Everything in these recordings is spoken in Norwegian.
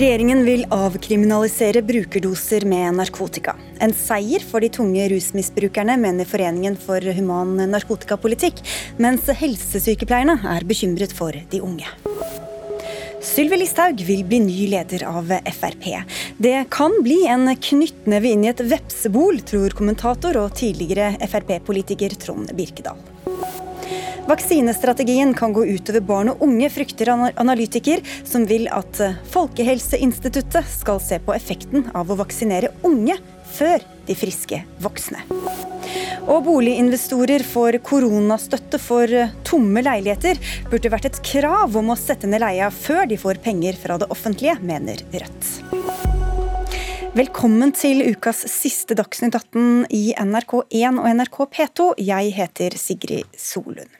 Regjeringen vil avkriminalisere brukerdoser med narkotika. En seier for de tunge rusmisbrukerne, mener Foreningen for human narkotikapolitikk, mens helsesykepleierne er bekymret for de unge. Sylvi Listhaug vil bli ny leder av Frp. Det kan bli en knyttneve inn i et vepsebol, tror kommentator og tidligere Frp-politiker Trond Birkedal. Vaksinestrategien kan gå utover barn og unge, frykter analytiker, som vil at Folkehelseinstituttet skal se på effekten av å vaksinere unge før de friske voksne. Og boliginvestorer får koronastøtte for tomme leiligheter. Burde vært et krav om å sette ned leia før de får penger fra det offentlige, mener Rødt. Velkommen til ukas siste Dagsnytt 18 i NRK1 og NRK P2. Jeg heter Sigrid Solund.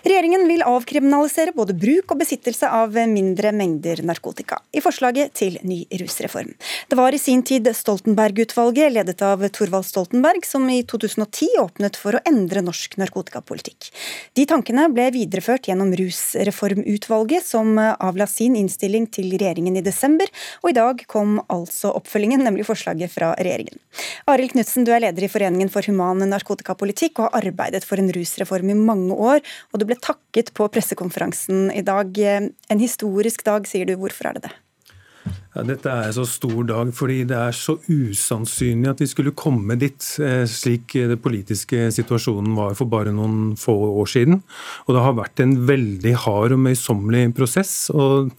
Regjeringen vil avkriminalisere både bruk og besittelse av mindre mengder narkotika, i forslaget til ny rusreform. Det var i sin tid Stoltenberg-utvalget, ledet av Thorvald Stoltenberg, som i 2010 åpnet for å endre norsk narkotikapolitikk. De tankene ble videreført gjennom Rusreformutvalget, som avla sin innstilling til regjeringen i desember, og i dag kom altså oppfølgingen, nemlig forslaget fra regjeringen. Arild Knutsen, du er leder i Foreningen for human narkotikapolitikk og har arbeidet for en rusreform i mange år. og du ble takket på pressekonferansen i dag. En historisk dag, sier du. Hvorfor er det det? Ja, dette er en så stor dag fordi det er så usannsynlig at vi skulle komme dit, eh, slik den politiske situasjonen var for bare noen få år siden. Og det har vært en veldig hard og møysommelig prosess. og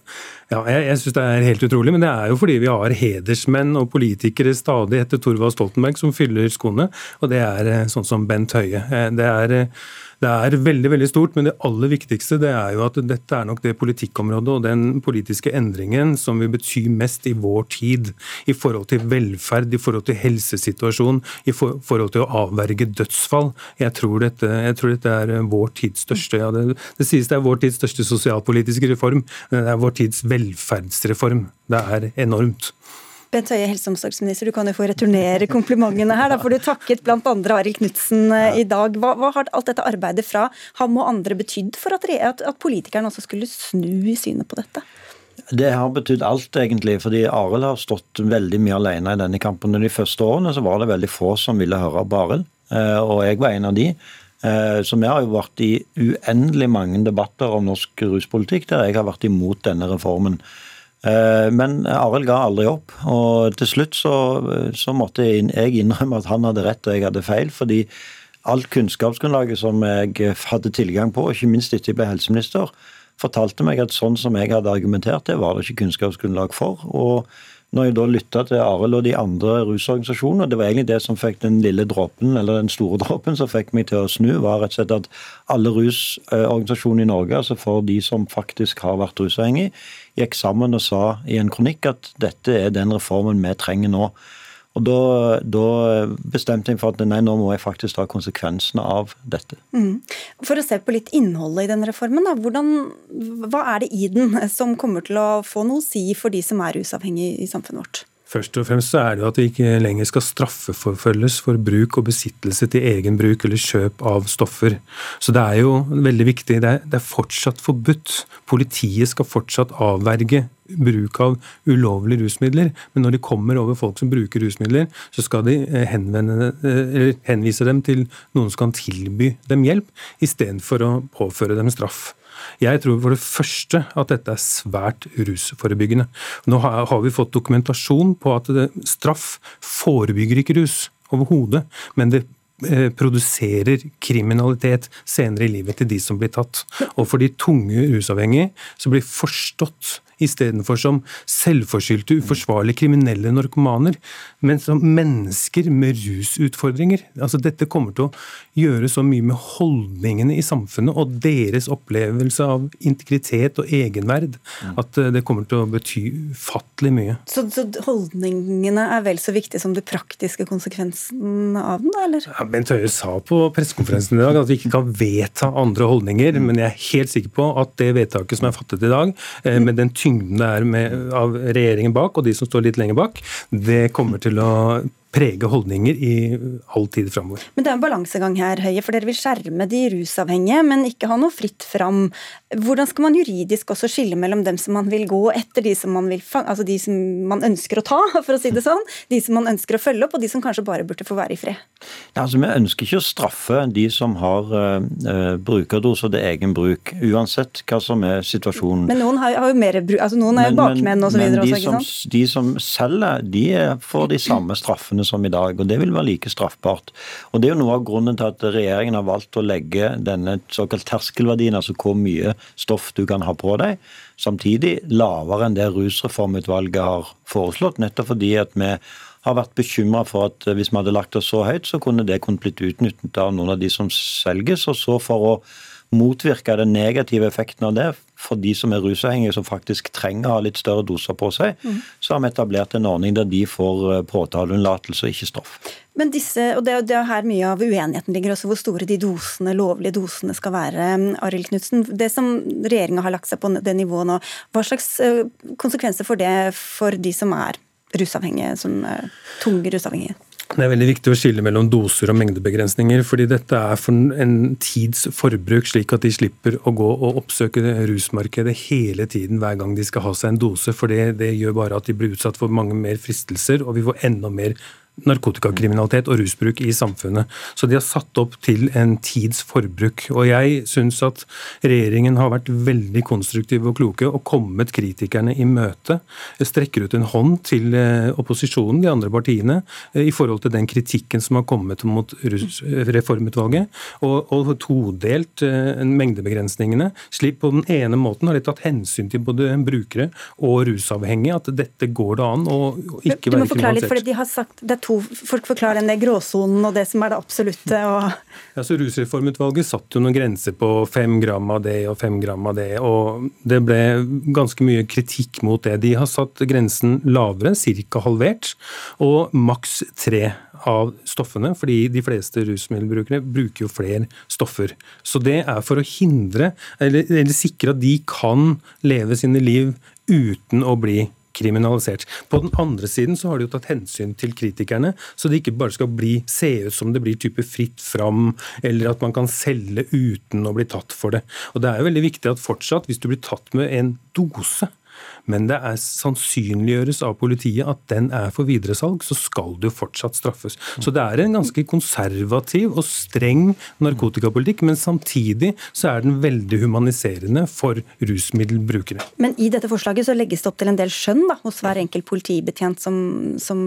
ja, Jeg, jeg syns det er helt utrolig, men det er jo fordi vi har hedersmenn og politikere stadig etter Thorvald Stoltenberg som fyller skoene, og det er eh, sånn som Bent Høie. Eh, det er det er veldig veldig stort, men det aller viktigste det er jo at dette er nok det politikkområdet og den politiske endringen som vil bety mest i vår tid. I forhold til velferd, i forhold til helsesituasjon, i forhold til å avverge dødsfall. Jeg tror dette, jeg tror dette er vår tids største ja, det, det sies det er vår tids største sosialpolitiske reform. Det er vår tids velferdsreform. Det er enormt. Bent Høie, helse- og omsorgsminister, du kan jo få returnere komplimentene her. Da for du takket bl.a. Arild Knutsen ja. i dag. Hva, hva, har alt dette arbeidet fra ham og andre betydd for at, at, at politikerne også skulle snu i synet på dette? Det har betydd alt, egentlig. fordi Arild har stått veldig mye alene i denne kampen. De første årene så var det veldig få som ville høre på Arild, eh, og jeg var en av de. Eh, så vi har jo vært i uendelig mange debatter om norsk ruspolitikk der jeg har vært imot denne reformen. Eh, men Arild ga aldri opp. Og til slutt så, så, måtte jeg innrømme at han hadde rett og jeg hadde feil. fordi alt kunnskapsgrunnlaget som jeg hadde tilgang på, ikke minst etter jeg ble helseminister, fortalte meg at sånn som jeg hadde argumentert, det var det ikke kunnskapsgrunnlag for. Og når jeg da lytta til Arild og de andre rusorganisasjonene, det var egentlig det som fikk den lille dråpen, eller den store dråpen som fikk meg til å snu, var rett og slett at alle rusorganisasjoner i Norge, altså for de som faktisk har vært rusavhengig, gikk sammen og sa i en kronikk at dette er den reformen vi trenger nå. Og da, da, bestemte jeg for at nei, nå må jeg faktisk ta konsekvensene av dette. Mm. For å se på litt innholdet i den reformen, da, hvordan, hva er det i den som kommer til å få noe å si for de som er rusavhengige i samfunnet vårt? Først og fremst så er det jo at vi ikke lenger skal straffeforfølges for bruk og besittelse til egen bruk eller kjøp av stoffer. Så det er jo veldig viktig. Det er, det er fortsatt forbudt. Politiet skal fortsatt avverge bruk av ulovlige rusmidler, men når de kommer over folk som bruker rusmidler, så skal de eh, henvende, eh, henvise dem til noen som kan tilby dem hjelp, istedenfor å påføre dem straff. Jeg tror for det første at dette er svært rusforebyggende. Nå har vi fått dokumentasjon på at straff forebygger ikke rus overhodet, men det eh, produserer kriminalitet senere i livet til de som blir tatt. Og for de tunge rusavhengige så blir forstått istedenfor som selvforskyldte, uforsvarlige kriminelle narkomaner, men som mennesker med rusutfordringer. Altså, dette kommer til å gjøre så mye med holdningene i samfunnet og deres opplevelse av integritet og egenverd at eh, det kommer til å bety ufattelig mye. Så, så, holdningene er vel så viktige som de praktiske konsekvensen av den, eller? Ja, Bent Høie sa på pressekonferansen i dag at vi ikke kan vedta andre holdninger, men jeg er helt sikker på at det vedtaket som er fattet i dag, eh, med den tyngden det er med, av regjeringen bak, og de som står litt lenger bak, det kommer til å prege holdninger i all tid framover. Men det er en balansegang her, Høie, for dere vil skjerme de rusavhengige, men ikke ha noe fritt fram. Hvordan skal man juridisk også skille mellom dem som man vil gå etter, de som man, vil, altså de som man ønsker å ta, for å si det sånn, de som man ønsker å følge opp, og de som kanskje bare burde få være i fred? Ja, altså, vi ønsker ikke å straffe de som har uh, brukerdoser til egen bruk, uansett hva som er situasjonen. Men noen har, har jo mer bruk, altså noen er jo bakmenn osv. Men de, som, de som selger, de får de samme straffene samfunnet som i dag. og Det vil være like straffbart. Og Det er jo noe av grunnen til at regjeringen har valgt å legge denne såkalt terskelverdien, altså hvor mye stoff du kan ha på deg, samtidig lavere enn det rusreformutvalget har foreslått. Nettopp fordi at vi har vært bekymra for at hvis vi hadde lagt oss så høyt, så kunne det kunne blitt utnyttet av noen av de som selges. og så for å motvirke den negative effekten av det for de som er rusavhengige, som faktisk trenger å ha litt større doser på seg, mm. så har vi etablert en ordning der de får eh, påtaleunnlatelse og ikke straff. Men disse, og det, er her mye av uenigheten ligger også, hvor store de dosene, lovlige dosene skal være. Arild Knutsen, det som regjeringa har lagt seg på det nivået nå, hva slags eh, konsekvenser får det for de som er rusavhengige, som tunge rusavhengige? Det er veldig viktig å skille mellom doser og mengdebegrensninger. fordi dette er for en tids forbruk, slik at de slipper å gå og oppsøke rusmarkedet hele tiden hver gang de skal ha seg en dose. For det, gjør bare at de blir utsatt for mange mer fristelser, og vi får enda mer narkotikakriminalitet og rusbruk i samfunnet. Så de har satt opp til en tids forbruk. Og jeg syns at regjeringen har vært veldig konstruktive og kloke og kommet kritikerne i møte. Strekker ut en hånd til eh, opposisjonen, de andre partiene, eh, i forhold til den kritikken som har kommet mot reformutvalget, og, og todelt eh, mengdebegrensningene. Slik på den ene måten har de tatt hensyn til både brukere og rusavhengige, at dette går det an å ikke være kriminalisert. Du må forklare litt, for de har sagt, det er to folk forklare den gråsonen og det som er det absolutte. Ja, så Rusreformutvalget satt jo noen grenser på fem gram av det og fem gram av det. og Det ble ganske mye kritikk mot det. De har satt grensen lavere, ca. halvert, og maks tre av stoffene, fordi de fleste rusmiddelbrukere bruker jo flere stoffer. Så det er for å hindre, eller, eller sikre at de kan leve sine liv uten å bli kriminalisert. På den andre siden så har de jo tatt hensyn til kritikerne, så det ikke bare skal bli, se ut som det blir type fritt fram, eller at man kan selge uten å bli tatt for det. Og Det er jo veldig viktig at fortsatt, hvis du blir tatt med en dose, men det er sannsynliggjøres av politiet at den er for videresalg, så skal det jo fortsatt straffes. Så det er en ganske konservativ og streng narkotikapolitikk, men samtidig så er den veldig humaniserende for rusmiddelbrukere. Men i dette forslaget så legges det opp til en del skjønn da, hos hver enkelt politibetjent som, som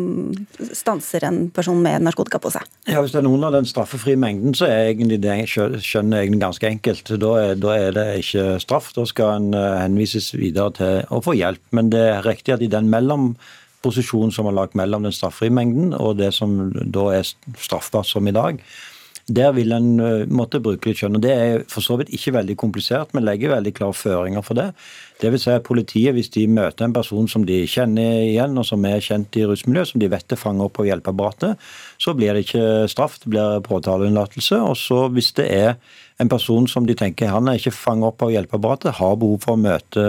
stanser en person med narkotika på seg? Ja, Hvis det er noen av den straffefrie mengden, så er egentlig det skjønnet ganske enkelt. Da er, da er det ikke straff. Da skal en eh, henvises videre til å få hjelp. Men det er riktig at i den mellomposisjonen som er lagt mellom den straffrie mengden og det som da er straffbart som i dag, der vil en eh, måtte bruke litt skjønn. og Det er for så vidt ikke veldig komplisert, men legger veldig klare føringer for det. Det vil si at Politiet, hvis de møter en person som de kjenner igjen, og som er kjent i rusmiljøet, som de vet er fanget opp av hjelpeapparatet, så blir det ikke straff, det blir påtaleunnlatelse. Og så hvis det er en person som de tenker han er ikke fanget opp av hjelpeapparatet, har behov for å møte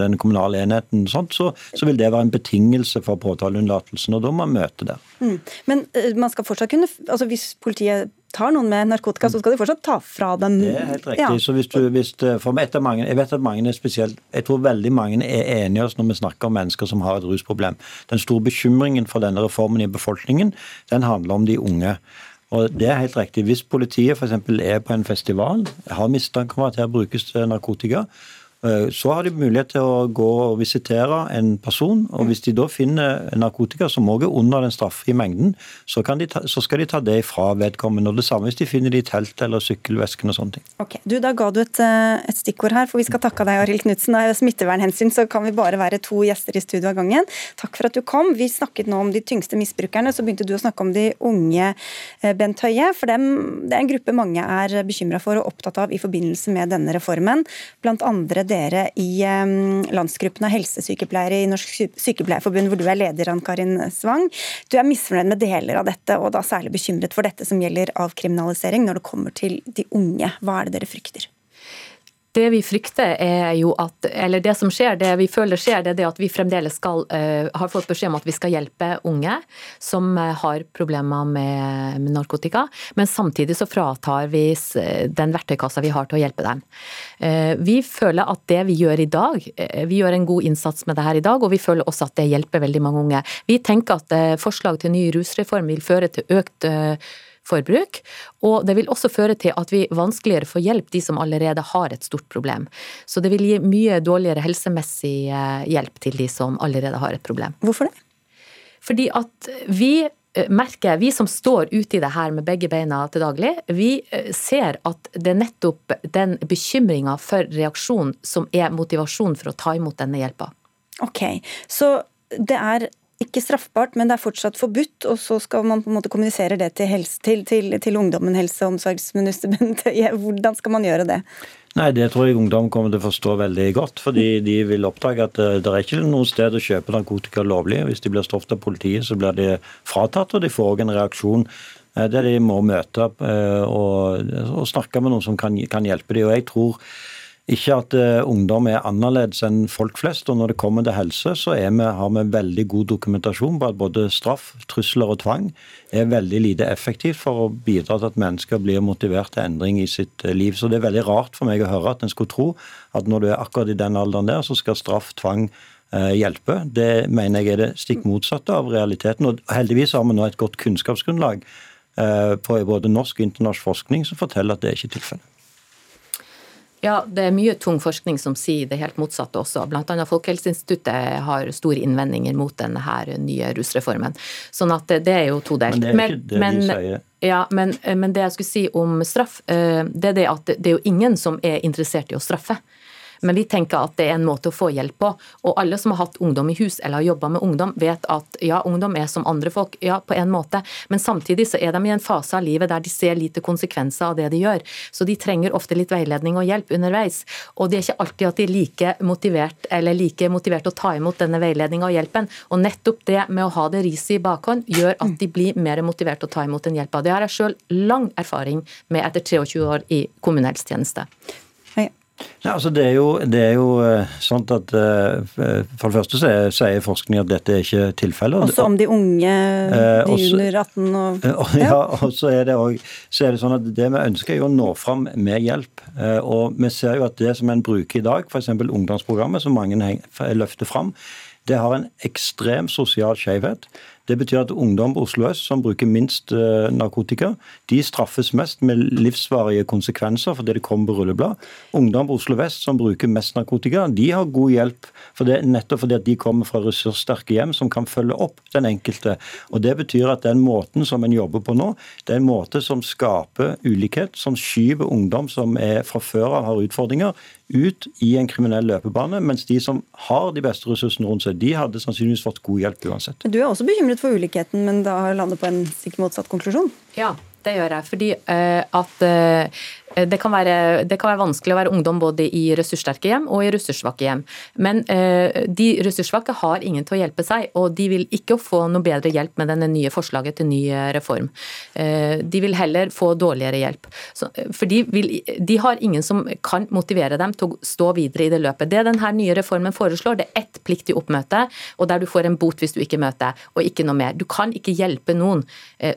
den kommunale enheten, sånt, så, så vil det være en betingelse for påtaleunnlatelsen. Og da må man møte det. Mm. Men uh, man skal fortsatt kunne, altså hvis politiet tar noen med narkotika, så skal de fortsatt ta fra dem Det er helt riktig. Ja. så hvis du, hvis, for etter mange, Jeg vet at mange er spesielt, jeg tror veldig mange er enige oss når vi snakker om mennesker som har et rusproblem. Den store bekymringen for denne reformen i befolkningen, den handler om de unge. Og det er helt riktig. Hvis politiet f.eks. er på en festival, har mistanke om at her brukes narkotika, så har de mulighet til å gå og visitere en person. og Hvis de da finner narkotika som også er under den straffrie mengden, så, ta, så, skal de ta det fra vedkommende. Og Det samme hvis de finner det i telt eller sykkelvesken og sånne ting. Ok, du, Da ga du et, eh, et stikkord her, for vi skal takke deg, Arild Knutsen. Av smittevernhensyn så kan vi bare være to gjester i studio av gangen. Takk for at du kom. Vi snakket nå om de tyngste misbrukerne, så begynte du å snakke om de unge, eh, Bent Høie. For dem, det er en gruppe mange er bekymra for og opptatt av i forbindelse med denne reformen. Blant andre dere i landsgruppen av helsesykepleiere i Norsk Sykepleierforbund, hvor du er leder, Ann Karin Svang. Du er misfornøyd med deler av dette, og da særlig bekymret for dette som gjelder avkriminalisering når det kommer til de unge. Hva er det dere frykter? Det vi frykter er jo at, eller det som skjer, det vi føler skjer, det er det at vi fremdeles skal, uh, har fått beskjed om at vi skal hjelpe unge som uh, har problemer med, med, narkotika, men samtidig så fratar vi den verktøykassa vi har til å hjelpe dem. Uh, vi føler at det vi gjør i dag, vi gjør en god innsats med det her i dag, og vi føler også at det hjelper veldig mange unge. Vi tenker at forslag til ny rusreform vil føre til økt forbruk. Og det vil også føre til at vi vanskeligere får hjelp de som allerede har et stort problem. Så det vil gi mye dårligere helsemessig eh, hjelp til de som allerede har et problem. Hvorfor det? Fordi at vi eh, merker, vi som står ute i det her med begge beina til daglig, vi eh, ser at det er nettopp den bekymringa for reaksjon som er motivasjonen for å ta imot denne hjelpa. Ok, så det er ikke straffbart, men det er fortsatt forbudt. Og så skal man på en måte kommunisere det til, helse, til, til, til ungdommen, helse- og omsorgsminister Bent. Hvordan skal man gjøre det? Nei, Det tror jeg ungdom kommer til å forstå veldig godt. fordi de vil oppdage at eh, det er ikke noe sted å kjøpe narkotika lovlig. Hvis de blir stoppet av politiet, så blir de fratatt, og de får også en reaksjon eh, der de må møte opp eh, og, snakke med noen som kan hjelpe dem. Og jeg tror ikke at uh, ungdom er annerledes enn folk flest. og Når det kommer til helse, så vi, har vi veldig god dokumentasjon på at både straff, trusler og tvang er veldig lite effektivt for å bidra til at mennesker blir motivert til endring i sitt uh, liv. Så det er veldig rart for meg å høre at en skulle tro at når du er akkurat i den alderen der, så skal straff, tvang uh, hjelpe. Det mener jeg er det stikk motsatte av realiteten. og Heldigvis har vi nå et godt kunnskapsgrunnlag på både norsk og internasjonal forskning som forteller at det er ikke tilfellet. Ja, det er mye tung forskning som sier det helt motsatte også. Annet Folkehelseinstituttet har store innvendinger mot denne nye rusreformen. Sånn at det er jo todelt. Men det er ikke det men, de sier. Ja, men, men, det jeg skulle si om straff, eh, det er det at det er jo ingen som er interessert i å straffe. Men vi tenker at det er en måte å få hjelp på. Og alle som har hatt ungdom i hus eller har jobba med ungdom, vet at ja, ungdom er som andre folk, ja, på en måte. Men samtidig så er de i en fase av livet der de ser lite konsekvenser av det de gjør. Så de trenger ofte litt veiledning og hjelp underveis. Og det er ikke alltid at de er like motivert eller like motivert å ta imot denne veiledninga og hjelpen. Og nettopp det med å ha det riset i bakhånd gjør at de blir mer motivert å ta imot den hjelpa. Det har jeg sjøl lang erfaring med etter 23 år i kommunehelsetjeneste. Ja, altså det, er jo, det er jo eh, sånn at uh, For det første sier forskning at dette er ikke tilfellet. Også om de unge, uh, de under 18 og Ja, Ja, og så er, det også, så er det sånn at det vi ønsker er å nå fram med hjelp. Og vi ser jo at det som en bruker i dag, f.eks. ungdomsprogrammet, som mange løfter fram, det har en ekstrem sosial skjevhet. Det betyr at ungdom på Oslo øst som bruker minst uh, narkotika, de straffes mest med livsvarige konsekvenser fordi det kommer på rulleblad. Ungdom på Oslo vest som bruker mest narkotika, de har god hjelp for det, nettopp fordi at de kommer fra ressurssterke hjem som kan følge opp den enkelte. Og Det betyr at den måten som en jobber på nå, det er en måte som skaper ulikhet, som skyver ungdom som er fra før av har utfordringer, ut i en kriminell løpebane, mens de som har de beste ressursene rundt seg, de hadde sannsynligvis fått god hjelp uansett. Du er også bekymret for ulikheten, men da har landet på en stikk motsatt konklusjon? Ja, det gjør jeg. Fordi uh, at uh, det kan, være, det kan, være, vanskelig å være ungdom både i ressurssterke hjem og i ressurssvake hjem. Men eh, de ressurssvake har ingen til å hjelpe seg, og de vil ikke få noe bedre hjelp med denne nye forslaget til ny eh, reform. De vil heller få dårligere hjelp. For de, vil, de har ingen som kan motivere dem til å stå videre i det løpet. Det denne nye reformen foreslår, det er ett pliktig oppmøte, og der du får en bot hvis du ikke møter, og ikke noe mer. Du kan ikke hjelpe noen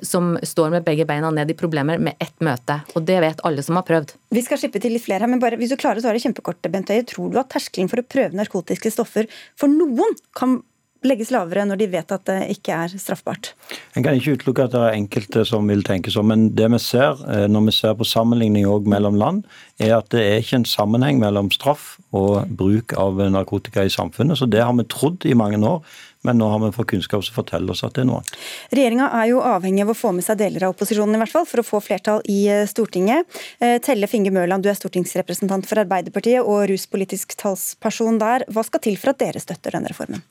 som står med begge beina ned i problemer med ett møte, og det vet alle som har prøvd. Vi skal slippe til litt flere her, men bare, hvis du klarer å svare kjempekort, Bent Høie. Tror du at terskelen for å prøve narkotiske stoffer for noen kan legges lavere når de vet at det ikke er straffbart? En kan ikke utelukke at det er enkelte som vil tenke sånn, men det vi ser eh, når vi ser på sammenligning mellom land, er at det er ikke en sammenheng mellom straff og bruk av narkotika i samfunnet. Så det har vi trodd i mange år. Men nå har vi fått kunnskap som forteller oss at det er noe annet. Regjeringa er jo avhengig av å få med seg deler av opposisjonen i hvert fall, for å få flertall i eh, Stortinget. Eh, Telle Finge Mørland, du er stortingsrepresentant for Arbeiderpartiet og ruspolitisk talsperson der. Hva skal til for at dere støtter denne reformen?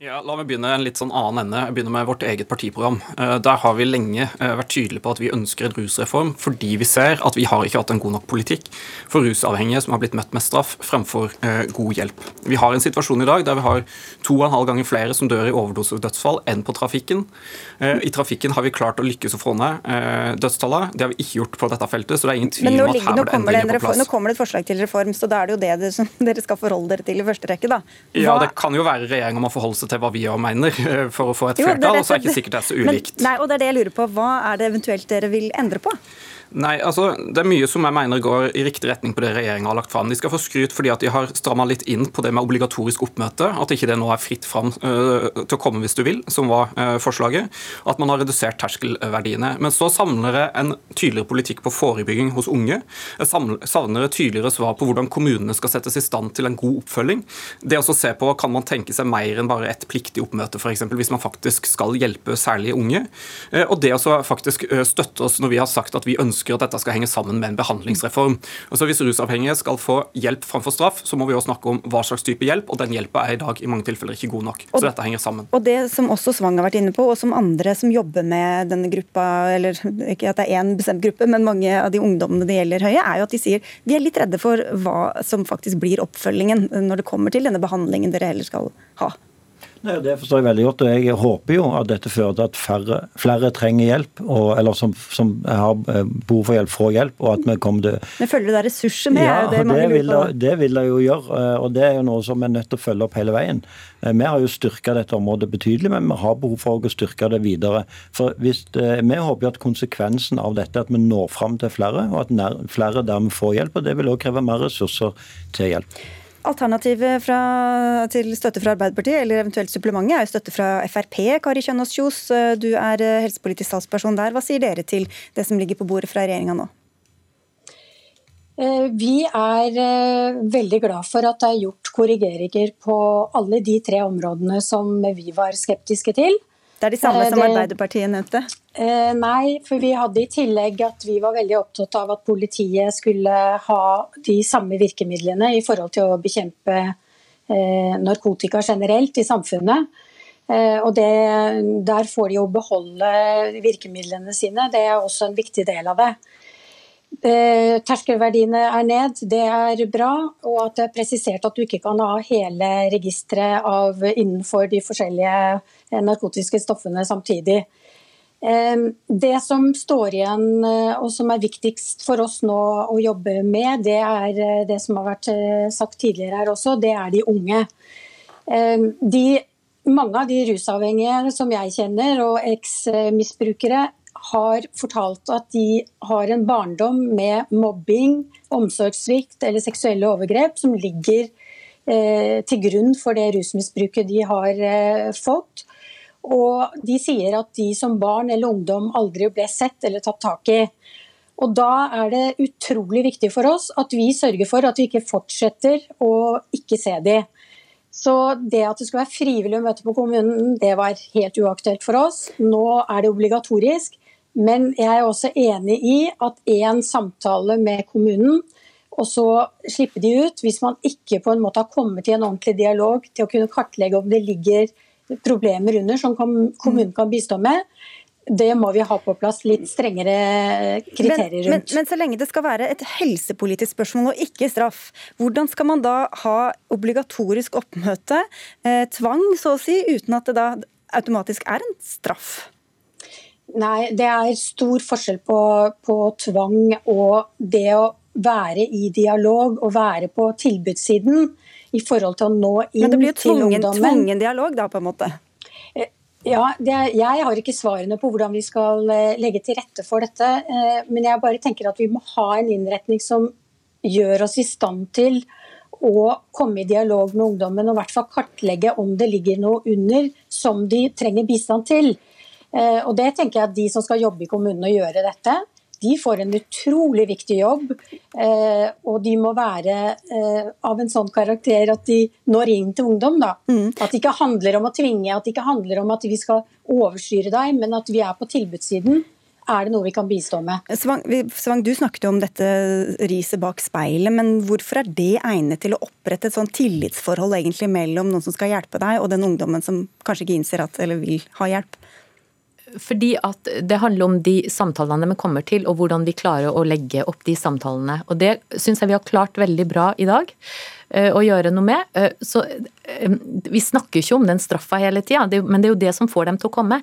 Ja, La meg begynne en litt sånn annen ende. Jeg begynner med vårt eget partiprogram. Eh, der har vi lenge eh, vært tydelige på at vi ønsker en rusreform, fordi vi ser at vi har ikke hatt en god nok politikk for rusavhengige som har blitt møtt med straff fremfor eh, god hjelp. Vi har en situasjon i dag der vi har to og en halv ganger flere som dør i overdosedødsfall enn på trafikken. I trafikken har vi klart å lykkes å få ned dødstallet. Det har vi ikke gjort på dette feltet, så det er ingen tvil om at her må det endringer på plass. Nå kommer det et forslag til reform, så da er det jo det dere skal forholde dere til i første rekke, da. Hva... Ja, det kan jo være regjeringa må forholde seg til hva vi òg mener, eh, for å få et flertall. Og så er det ikke sikkert det er så ulikt. Men, nei, og det er det jeg lurer på. Hva er det eventuelt dere vil endre på? Nei, altså, Det er mye som jeg mener går i riktig retning på det regjeringa har lagt fram. De skal få skryt fordi at de har stramma litt inn på det med obligatorisk oppmøte. At ikke det nå er fritt fram uh, til å komme hvis du vil, som var uh, forslaget. At man har redusert terskelverdiene. Men så savner jeg en tydeligere politikk på forebygging hos unge. Jeg savner et tydeligere svar på hvordan kommunene skal settes i stand til en god oppfølging. Det å se på kan man tenke seg mer enn bare et pliktig oppmøte, f.eks. hvis man faktisk skal hjelpe særlig unge. Uh, og det å faktisk støtte oss når vi har sagt at vi ønsker ønsker at dette skal henge sammen med en behandlingsreform. Og så Hvis rusavhengige skal få hjelp framfor straff, så må vi også snakke om hva slags type hjelp, og den hjelpa er i dag i mange tilfeller ikke god nok. Så dette henger sammen. Og det som også Svang har vært inne på, og som andre som jobber med denne gruppa, eller ikke at det er én bestemt gruppe, men mange av de ungdommene det gjelder høye, er jo at de sier de er litt redde for hva som faktisk blir oppfølgingen når det kommer til denne behandlingen dere heller skal ha. Nei, Det forstår jeg veldig godt. og Jeg håper jo at dette fører til at færre, flere trenger hjelp, og, eller som, som, har eh, behov for hjelp, får hjelp. og at vi kommer til... Men Følger det ressurser med? Ja, det, det, vil, det, vil jeg jo gjøre. Eh, og Det er jo noe som vi er nødt til å følge opp hele veien. Eh, vi har jo styrka dette området betydelig, men vi har behov for å styrke det videre. For hvis, Vi håper jo at konsekvensen av dette er at vi når fram til flere, og at flere dermed får hjelp. og Det vil også kreve mer ressurser til hjelp. Alternativet fra, til støtte fra Arbeiderpartiet, eller eventuelt supplementet, er jo støtte fra Frp. Kari Kjønaas Kjos, du er eh, helsepolitisk talsperson der. Hva sier dere til det som ligger på bordet fra regjeringa nå? Eh, vi er eh, veldig glad for at det er gjort korrigeringer på alle de tre områdene som vi var skeptiske til. Det er de samme som Arbeiderpartiet nevnte? Eh, nei, for vi hadde i tillegg at vi var veldig opptatt av at politiet skulle ha de samme virkemidlene i forhold til å bekjempe eh, narkotika generelt i samfunnet. Eh, og det, Der får de jo beholde virkemidlene sine, det er også en viktig del av det. Eh, terskelverdiene er ned, det er bra. Og at det er presisert at du ikke kan ha hele registeret innenfor de forskjellige eh, narkotiske stoffene samtidig. Eh, det som står igjen og som er viktigst for oss nå å jobbe med, det er det som har vært sagt tidligere her også, det er de unge. De, mange av de rusavhengige som jeg kjenner og eksmisbrukere har fortalt at de har en barndom med mobbing, omsorgssvikt eller seksuelle overgrep som ligger eh, til grunn for det rusmisbruket de har eh, fått. Og de sier at de som barn eller ungdom aldri ble sett eller tatt tak i. Og Da er det utrolig viktig for oss at vi sørger for at vi ikke fortsetter å ikke se de. Så det at det skulle være frivillig å møte på kommunen, det var helt uaktuelt for oss. Nå er det obligatorisk. Men jeg er også enig i at én samtale med kommunen, og så slippe de ut, hvis man ikke på en måte har kommet i en ordentlig dialog til å kunne kartlegge om det ligger problemer under som kommunen kan bistå med, det må vi ha på plass litt strengere kriterier rundt. Men, men, men, så lenge det skal være et helsepolitisk spørsmål og ikke straff, hvordan skal man da ha obligatorisk oppmøte, eh, tvang så å si, uten at det da automatisk er en straff? Nei, det er stor forskjell på, på, tvang og det å være i dialog og være på tilbudssiden i forhold til å nå inn til ungdommen. Men det blir jo tvungen, tvungen dialog da, på en måte? Eh, ja, er, Jeg har ikke svarene på hvordan vi skal eh, legge til rette for dette. Eh, men jeg bare tenker at vi må ha en innretning som gjør oss i stand til å komme i dialog med ungdommen og i hvert fall kartlegge om det ligger noe under som de trenger bistand til. Og det tenker jeg at De som skal jobbe i kommunen og gjøre dette, de får en utrolig viktig jobb. Eh, og de må være eh, av en sånn karakter at de når inn til ungdom. Da. Mm. At det ikke handler om å tvinge, at det ikke handler om at vi skal overstyre deg, men at vi er på tilbudssiden er det noe vi kan bistå med. Svang, Svang, du snakket jo om dette riset bak speilet, men hvorfor er det egnet til å opprette et sånn tillitsforhold egentlig mellom noen som skal hjelpe deg, og den ungdommen som kanskje ikke innser at eller vil ha hjelp? Fordi at Det handler om de samtalene vi kommer til, og hvordan vi klarer å legge opp de samtalene. Og Det syns jeg vi har klart veldig bra i dag. Eh, å gjøre noe med. Eh, så Vi snakker ikke om den straffa hele tida, men det er jo det som får dem til å komme.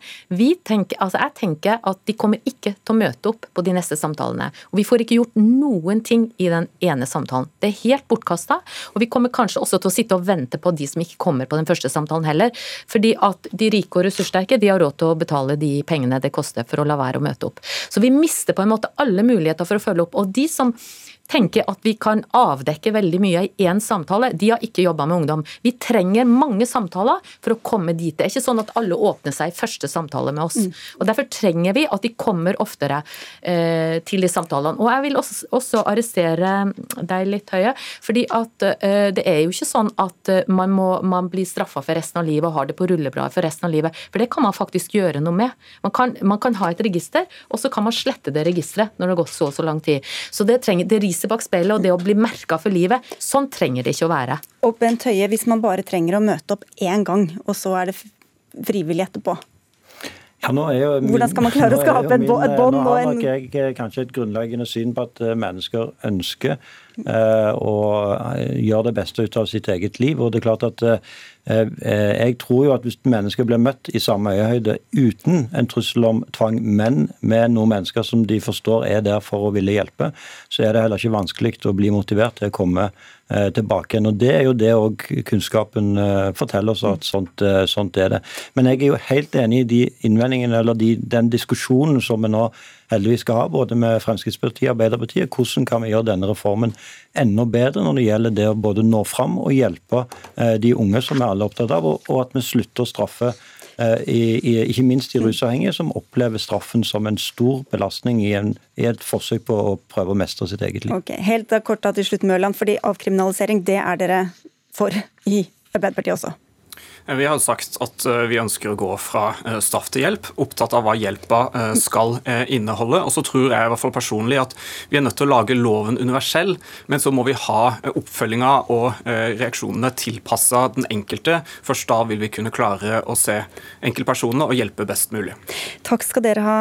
Tenker, altså jeg tenker at de kommer ikke til å møte opp på de neste samtalene. Og vi får ikke gjort noen ting i den ene samtalen. Det er helt bortkasta. Og vi kommer kanskje også til å sitte og vente på de som ikke kommer på den første samtalen heller. Fordi at de rike og ressurssterke de har råd til å betale de pengene det koster for å la være å møte opp. Så vi mister på en måte alle muligheter for å følge opp. Og de som tenker at vi kan avdekke veldig mye i én samtale. De har ikke jobba med ungdom. Vi trenger mange samtaler for å komme dit. Det er ikke sånn at alle åpner seg i første samtale med oss. Mm. Og Derfor trenger vi at de kommer oftere eh, til de samtalene. Og Jeg vil også, også, arrestere deg litt, Høie. fordi at eh, det er jo ikke sånn at eh, man, må, man blir straffa for resten av livet og har det på rullebladet for resten av livet. For det kan man faktisk gjøre noe med. Man kan, man kan ha et register, og så kan man slette det registeret når det har gått så og så lang tid. Så det, trenger, det lyset bak speilet og det å bli merka for livet. Sånn trenger det ikke å være. Og Bent Høie, hvis man bare trenger å møte opp én gang, og så er det frivillig etterpå? Ja, jo, Hvordan skal man klare å skape et bånd? Nå har nok jeg eh, kanskje et grunnleggende syn på at eh, mennesker ønsker eh, å eh, gjøre det beste ut av sitt eget liv. og det er klart at eh, Jeg tror jo at hvis mennesker blir møtt i samme øyehøyde uten en trussel om tvang, men med noen mennesker som de forstår er der for å ville hjelpe, så er det heller ikke vanskelig å bli motivert til å komme Eh, tilbake igjen. Og Det er jo det òg kunnskapen eh, forteller oss, at sånt, eh, sånt, er det. Men jeg er jo helt enig i de innvendingene, eller de, den diskusjonen som vi nå heldigvis skal ha, både med Fremskrittspartiet og Arbeiderpartiet. Hvordan kan vi gjøre denne reformen enda bedre når det gjelder det å både nå fram og hjelpe de unge, som er alle er opptatt av, og at vi slutter å straffe Eh, i, i, ikke minst de rusavhengige, som opplever straffen som en stor belastning i, en, i, et forsøk på å prøve å mestre sitt eget liv. Okay, helt kort til slutt, Mørland, fordi avkriminalisering det er dere for i Arbeiderpartiet også? Vi har sagt at eh, vi ønsker å gå fra eh, straff til hjelp, opptatt av hva hjelpa eh, skal inneholde. Og så tror jeg i hvert fall personlig at vi er nødt til å lage loven universell, men så må vi ha oppfølginga og reaksjonene tilpassa den enkelte. Først da vil vi kunne klare å se enkeltpersonene og hjelpe best mulig. Takk skal dere ha,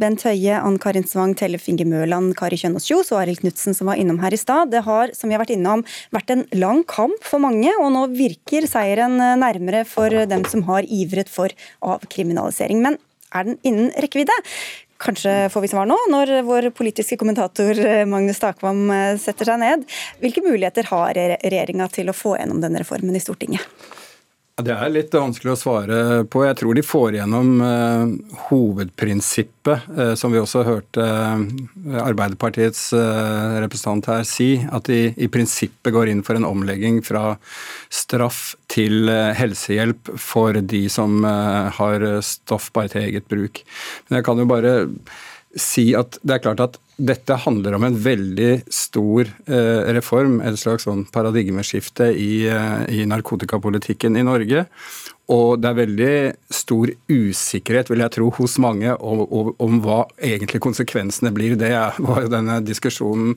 Bent Høie, Ann Karin Svang, Tellef Inge Mørland, Kari Kjønaas Kjos og Arild Knutsen som var innom her i stad. Det har, som vi har vært innom, vært en lang kamp for mange, og nå virker seieren nærmere for dem som har ivret for avkriminalisering. Men er den innen rekkevidde? Kanskje får vi svar nå, når vår politiske kommentator eh, Magnus Takvam eh, setter seg ned. Hvilke muligheter har regjeringa til å få gjennom denne reformen i Stortinget? Det er litt vanskelig å svare på. Jeg tror de får igjennom eh, hovedprinsippet, eh, som vi også hørte eh, Arbeiderpartiets representant her si, at de i prinsippet går inn for en omlegging fra straff til helsehjelp for de som har stoff bare til eget bruk. Men jeg kan jo bare si at det er klart at dette handler om en veldig stor eh, reform, et slags sånn paradigmeskifte i, eh, i, narkotikapolitikken i Norge. Og det er veldig stor usikkerhet, vil jeg tro, hos mange om, om, om hva egentlig konsekvensene blir. Det var jo denne diskusjonen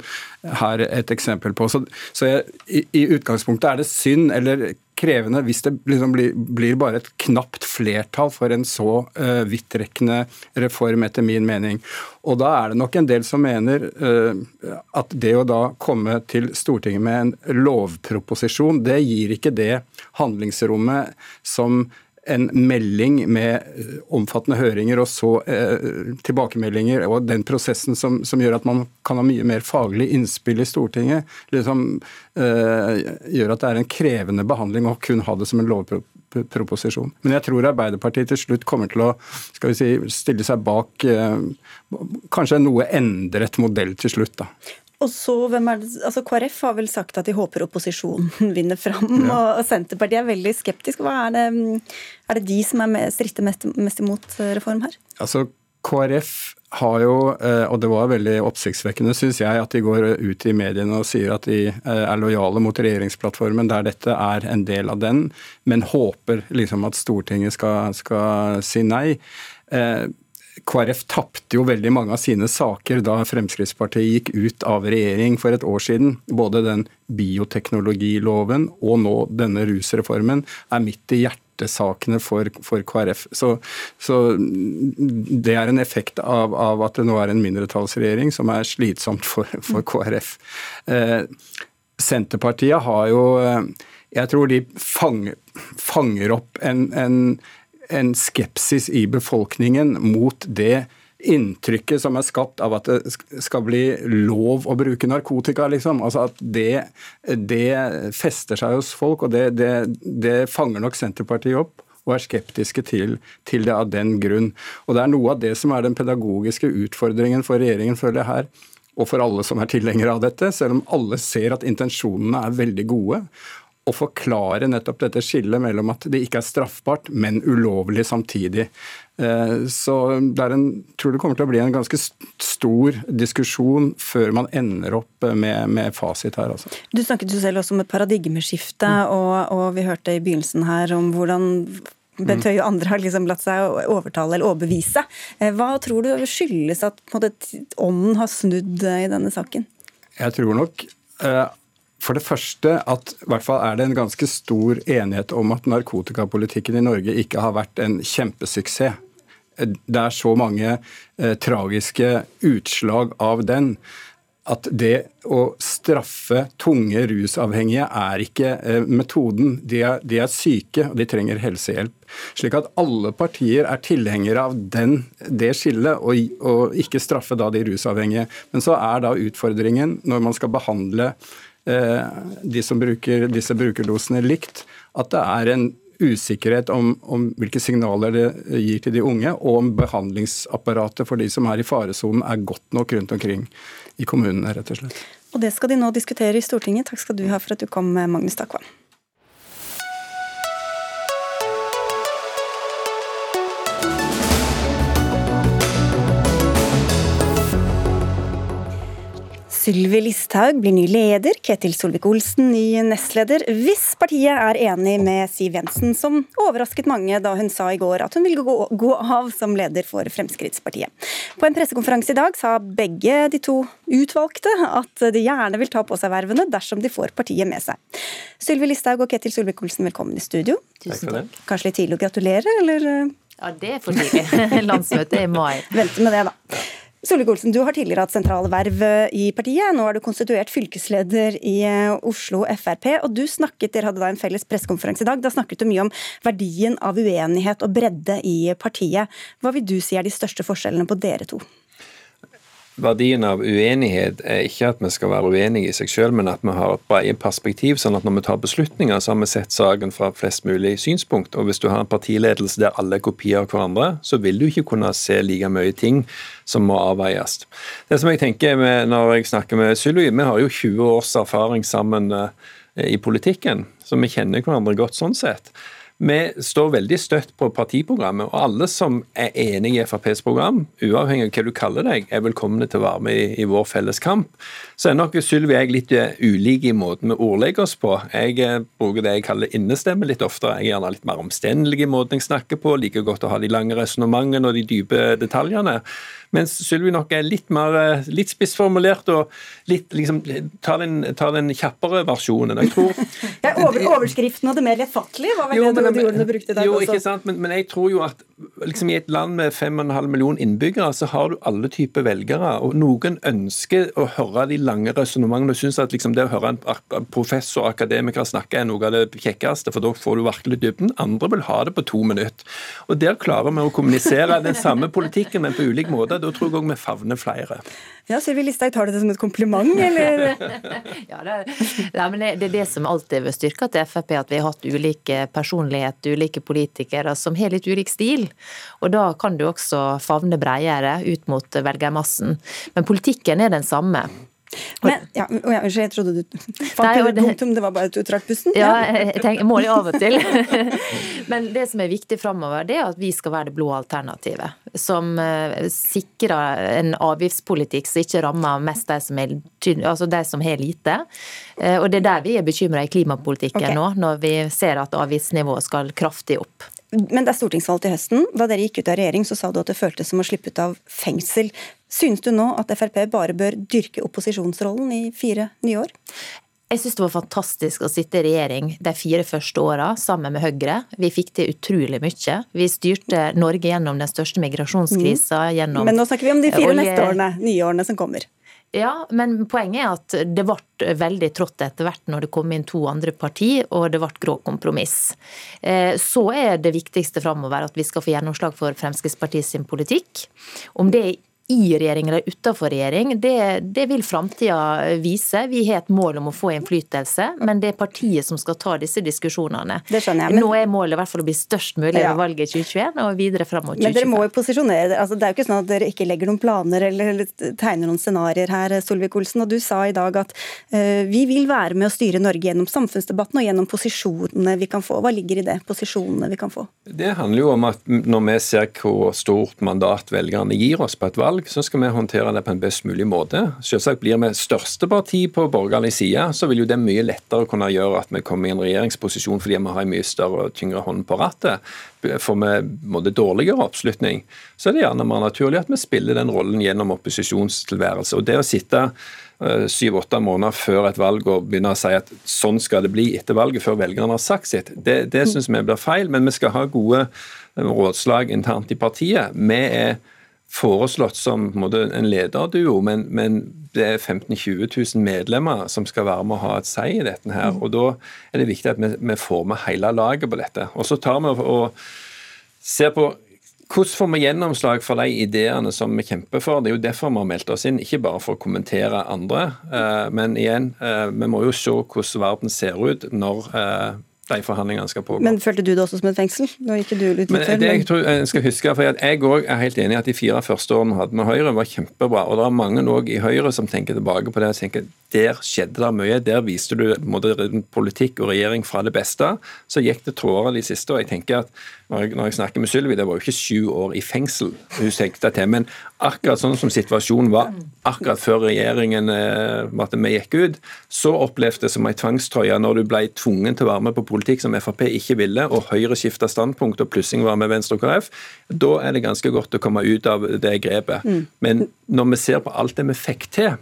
her et eksempel på. Så, så jeg, i, i utgangspunktet er det synd, eller krevende hvis det liksom blir, blir, bare et knapt flertall for en så uh, vidtrekkende reform, etter min mening. Og da er det nok en del som mener uh, at det å da komme til Stortinget med en lovproposisjon, det gir ikke det handlingsrommet som en melding med eh, omfattende høringer og så eh, tilbakemeldinger, og den prosessen som, som, gjør at man kan ha mye mer faglig innspill i Stortinget, liksom, eh, gjør at det er en krevende behandling å kun ha det som en lovproposisjon. Men jeg tror Arbeiderpartiet til slutt kommer til å skal vi si, stille seg bak eh, kanskje en noe endret modell til slutt. da. Og så, hvem er det, altså KrF har vel sagt at de håper opposisjonen vinner fram, ja. og Senterpartiet er veldig skeptisk. Hva er det, er det de som er med, stritter mest, mest imot eh, reform her? Altså, KrF har jo, eh, og det var veldig oppsiktsvekkende, syns jeg, at de går ut i mediene og sier at de eh, er lojale mot regjeringsplattformen der dette er en del av den, men håper liksom at Stortinget skal, skal si nei KrF tapte jo veldig mange av sine saker da Fremskrittspartiet gikk ut av regjering for et år siden. Både den bioteknologiloven og nå denne rusreformen er midt i hjertesakene for, for KrF. Så, så, det er en effekt av, av, at det nå er en mindretallsregjering som er slitsomt for, for KrF. Eh, Senterpartiet har jo eh, Jeg tror de fanger, fanger opp en, en en skepsis i befolkningen mot det inntrykket som er skapt av at det skal bli lov å bruke narkotika. liksom. Altså at det, det fester seg hos folk, og det, det, det, fanger nok Senterpartiet opp. Og er skeptiske til, til, det av den grunn. Og Det er noe av det som er den pedagogiske utfordringen for regjeringen, føler jeg her, og for alle som er tilhengere av dette, selv om alle ser at intensjonene er veldig gode å forklare nettopp dette skillet mellom at det ikke er straffbart, men ulovlig samtidig. Eh, så det er en, tror det kommer til å bli en ganske stor diskusjon før man ender opp med, med fasit her. Altså. Du snakket jo selv også om et paradigmeskifte, mm. og, og, vi hørte i begynnelsen her om hvordan Bent Høie og andre har liksom latt seg overtale eller overbevise. Eh, hva tror du skyldes at ånden har snudd i denne saken? Jeg tror nok eh, for det første at i hvert fall er det en ganske stor enighet om at narkotikapolitikken i Norge ikke har vært en kjempesuksess. Det er så mange eh, tragiske utslag av den at det å straffe tunge rusavhengige er ikke eh, metoden. De er, de er, syke, og de trenger helsehjelp. Slik at alle partier er tilhengere av den, det skillet, og, og ikke straffe da de rusavhengige. Men så er da utfordringen, når man skal behandle Eh, de som bruker disse brukerdosene likt, at det er en usikkerhet om, om, hvilke signaler det gir til de unge, og om behandlingsapparatet for de som er i faresonen er godt nok rundt omkring i kommunene, rett og slett. Og Det skal de nå diskutere i Stortinget. Takk skal du ha for at du kom, Magnus Takvam. Sylvi Listhaug blir ny leder, Ketil Solvik-Olsen ny nestleder, hvis partiet er enig med Siv Jensen, som overrasket mange da hun sa i går at hun vil gå, gå av som leder for Fremskrittspartiet. På en pressekonferanse i dag sa begge de to utvalgte at de gjerne vil ta på seg vervene dersom de får partiet med seg. Sylvi Listhaug og Ketil Solvik-Olsen, velkommen i studio. Tusen takk. Kanskje litt tidlig å gratulere, eller? Ja, det er for tidlig. Landsmøtet er i mai. Vente med det, da. Solvik-Olsen, du har tidligere hatt sentrale verv eh, i partiet. Nå er du konstituert fylkesleder i eh, Oslo Frp. og du snakket, Dere hadde da en felles pressekonferanse i dag. Da snakket du mye om verdien av uenighet og bredde i partiet. Hva vil du si er de største forskjellene på dere to? Verdien av uenighet er ikke at vi skal være uenige i seg selv, men at vi har et bredt perspektiv, sånn at når vi tar beslutninger, så har vi sett saken fra flest mulig synspunkt. Og Hvis du har en partiledelse der alle er kopier av hverandre, så vil du ikke kunne se like mye ting som må avveies. Det som jeg tenker med, Når jeg snakker med Sylvi, vi har jo 20 års erfaring sammen eh, i politikken, så vi kjenner hverandre godt sånn sett. Vi står veldig støtt på partiprogrammet, og alle som er enig i FrPs program, uavhengig av hva du kaller deg, er velkomne til å være med i, i vår felles kamp. Så er nok Sylvi og jeg litt eh, ulike i måten vi ordlegger oss på. Jeg eh, bruker det jeg kaller innestemme litt oftere. Jeg er gjerne litt mer omstendelig i måten jeg snakker på, liker godt å ha de lange resonnementene og de dype detaljene. Mens Sylvi nok er litt mer eh, litt spissformulert og litt liksom tar den, tar den kjappere versjonen. Jeg tror ja, over, Overskriften og det mer lettfattelige var vel jo, det du ordene brukte i dag jo, også. Ikke sant? Men, men, jeg tror jo at liksom, i et land med 5,5 millioner innbyggere, så har du alle typer velgere. og Noen ønsker å høre de lange resonnementene og syns at liksom, det å høre en professor og akademiker snakke er noe av det kjekkeste, for da får du virkelig dybden. Andre vil ha det på to minutter. Og Der klarer vi å kommunisere den samme politikken, men på ulik måte da tror jeg òg vi favner flere. Ja, Sylvi Listhaug, tar du det som et kompliment, eller? ja, det, nei, men det, er det som alltid vil styrka til Frp, at vi har hatt ulike personlighet, ulike politikere som har litt ulik stil. Og da kan du også favne bredere ut mot velgermassen. Men politikken er den samme. Men, ja, Unnskyld, jeg trodde du fant Nei, det punktum, det var bare at du trakk pusten? Ja, jeg, tenker, må det av og til. Men det som er viktig framover, det er at vi skal være det blå alternativet. Som uh, sikrer en avgiftspolitikk som ikke rammer mest de som, er, altså de som har lite. Uh, og det er der vi er bekymra i klimapolitikken okay. nå, når vi ser at avgiftsnivået skal kraftig opp. Men det er stortingsvalg til høsten. Da dere gikk ut av regjering, så sa du at det føltes som å slippe ut av fengsel. Synes du nå at Frp bare bør dyrke opposisjonsrollen i fire nye år? Jeg syns det var fantastisk å sitte i regjering de fire første åra sammen med Høyre. Vi fikk til utrolig mye. Vi styrte Norge gjennom den største migrasjonskrisa. Mm. Gjennom Men nå snakker vi om de fire olje... neste årene, nye årene som kommer. Ja, men poenget er at det ble veldig trått etter hvert når det kom inn to andre parti, og det ble grå kompromiss. Eh, så er det viktigste framover at vi skal få gjennomslag for Fremskrittspartiet sin politikk. Om det er i regjering eller utenfor regjering, det, det vil framtida vise. Vi har et mål om å få innflytelse, men det er partiet som skal ta disse diskusjonene. Det skjønner jeg. Men... Nå er målet i hvert fall å bli størst mulig ja. ved valget 2021 og videre fram mot 2025. Men dere må jo posisjonere altså, Det er jo ikke sånn at dere ikke legger noen planer eller, eller tegner noen scenarioer her, Solvik-Olsen. Og du sa i dag at uh, vi vil være med å styre Norge gjennom samfunnsdebatten og gjennom posisjonene vi kan få. Hva ligger i det? Posisjonene vi kan få? Det handler jo om at når vi ser hvor stort mandat velgerne gir oss på et valg, valg, så skal vi håndtere det på en best mulig måte. Selvsagt Blir vi største parti på borgerlig side, så vil jo det mye lettere kunne gjøre at vi kommer i en regjeringsposisjon fordi vi har en mye større og tyngre hånd på rattet. Får vi måte, dårligere oppslutning, så er det gjerne mer naturlig at vi spiller den rollen gjennom opposisjonstilværelse. Og det å sitte eh, syv-åtte måneder før et valg og begynne å si at sånn skal det bli etter valget, før velgerne har sagt sitt, det, det syns vi blir feil. Men vi skal ha gode eh, rådslag internt i partiet. Vi er foreslått som en, en lederduo, men, men, det er 15 000-20 000 medlemmer som skal være med å ha et si i dette. her, mm. og Da er det viktig at vi, vi får med hele laget på dette. Og Så tar vi og ser på hvordan får vi gjennomslag for de ideene som vi kjemper for? Det er jo derfor vi har meldt oss inn, ikke bare for å kommentere andre. Eh, men igjen, eh, vi må jo se hvordan verden ser ut når eh, de forhandlingene skal pågå. Men følte du det også som et fengsel? Nå gikk du litt men det jeg tror jeg skal huske, for Jeg òg er helt enig i at de fire første årene vi hadde med Høyre var kjempebra. Og det er mange også i Høyre som tenker tilbake på det og tenker der skjedde det mye. Der viste du måte, politikk og regjering fra det beste. Så gikk det tråder de siste. og jeg tenker at når jeg, når jeg snakker med Sylvi, det var jo ikke sju år i fengsel hun tenkte til. Men akkurat sånn som situasjonen var akkurat før regjeringen eh, vi gikk ut, så opplevdes det som ei tvangstrøye når du ble tvungen til å være med på politikk som Frp ikke ville, og Høyre skifta standpunkt og plutselig var med Venstre og KrF. Da er det ganske godt å komme ut av det grepet. Mm. Men når vi ser på alt det vi fikk til,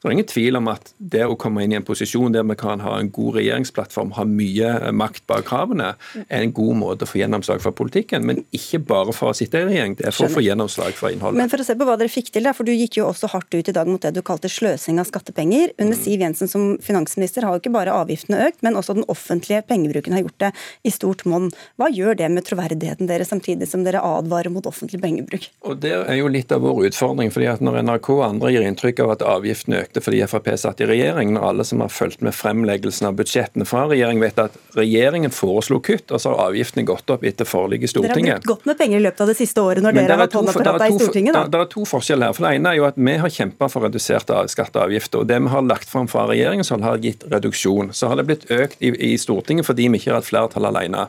så det er ingen tvil om at det å komme inn i en posisjon der vi kan ha en god regjeringsplattform, ha mye makt bak kravene, er en god måte å få gjennomslag for politikken. Men ikke bare for å sitte i regjering, det er for å få gjennomslag for innholdet. Men for å se på hva dere fikk til, for du gikk jo også hardt ut i dag mot det du kalte sløsing av skattepenger. Under mm. Siv Jensen som finansminister har jo ikke bare avgiftene økt, men også den offentlige pengebruken har gjort det i stort monn. Hva gjør det med troverdigheten deres, samtidig som dere advarer mot offentlig pengebruk? Og Det er jo litt av vår utfordring. fordi at Når NRK og andre gir inntrykk av at avgiftene øker, økte fordi Frp satt i regjering, når alle som har fulgt med fremleggelsen av budsjettene fra regjering, vet at regjeringen foreslo kutt, og så har avgiftene gått opp etter forliket i Stortinget. Dere har brukt godt med penger i løpet av det siste året når Men dere har hatt håndapparatet i Stortinget, da. Det er to forskjeller her. For Det ene er jo at vi har kjempa for reduserte skatter og avgifter. Og det vi har lagt fram fra regjeringen, så har gitt reduksjon. Så har det blitt økt i, i Stortinget fordi vi ikke har hatt flertall alene.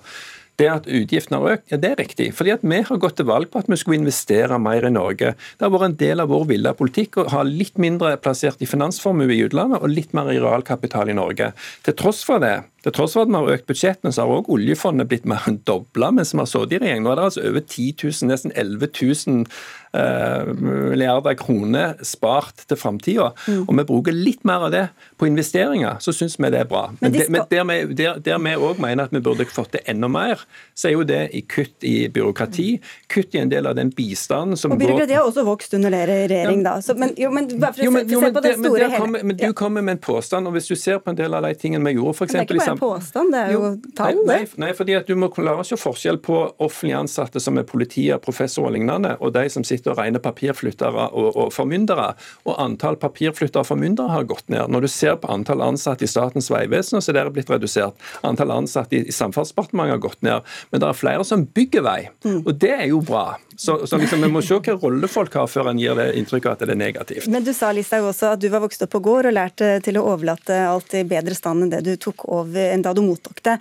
Det at utgiftene har økt, ja det er riktig. Fordi at vi har gått til valg på at vi skulle investere mer i Norge. Det har vært en del av vår ville politikk å ha litt mindre plassert i finansformue i utlandet og litt mer i realkapital i Norge. Til tross for det til tross for at vi har økt budsjettene, så har også oljefondet blitt mer enn dobla mens vi har sittet i regjering. Nå er det altså over 10 000, nesten 11 000 eh, milliarder kroner spart til framtida. Mm. Og vi bruker litt mer av det på investeringer, så syns vi det er bra. Men, de skal... men der, vi, der, der vi òg mener at vi burde fått til enda mer, så er jo det i kutt i byråkrati, kutt i en del av den bistanden som går Og byråkratiet har også vokst under deres regjering, ja. da. Så, men, jo, men bare for å se, på det store hele Men du kommer med en påstand, og hvis du ser på en del av de tingene vi gjorde, f.eks en påstand, det er jo, jo tall. Nei, nei, fordi at du må klare å se forskjell på offentlig ansatte som er politier, professor og lignende, og de som sitter og rene papirflyttere og, og formyndere, og antall papirflyttere og formyndere har gått ned. Når du ser på antall ansatte i Statens vegvesen, så er det blitt redusert. Antall ansatte i, i Samferdselsdepartementet har gått ned. Men det er flere som bygger vei, mm. og det er jo bra. Så, så liksom, Vi må se hva rolle folk har før en gir det inntrykk av at det er negativt. Men du sa Listhaug også at du var vokst opp på gård og lærte til å overlate alt i bedre stand enn det du tok over enn da du mottok det.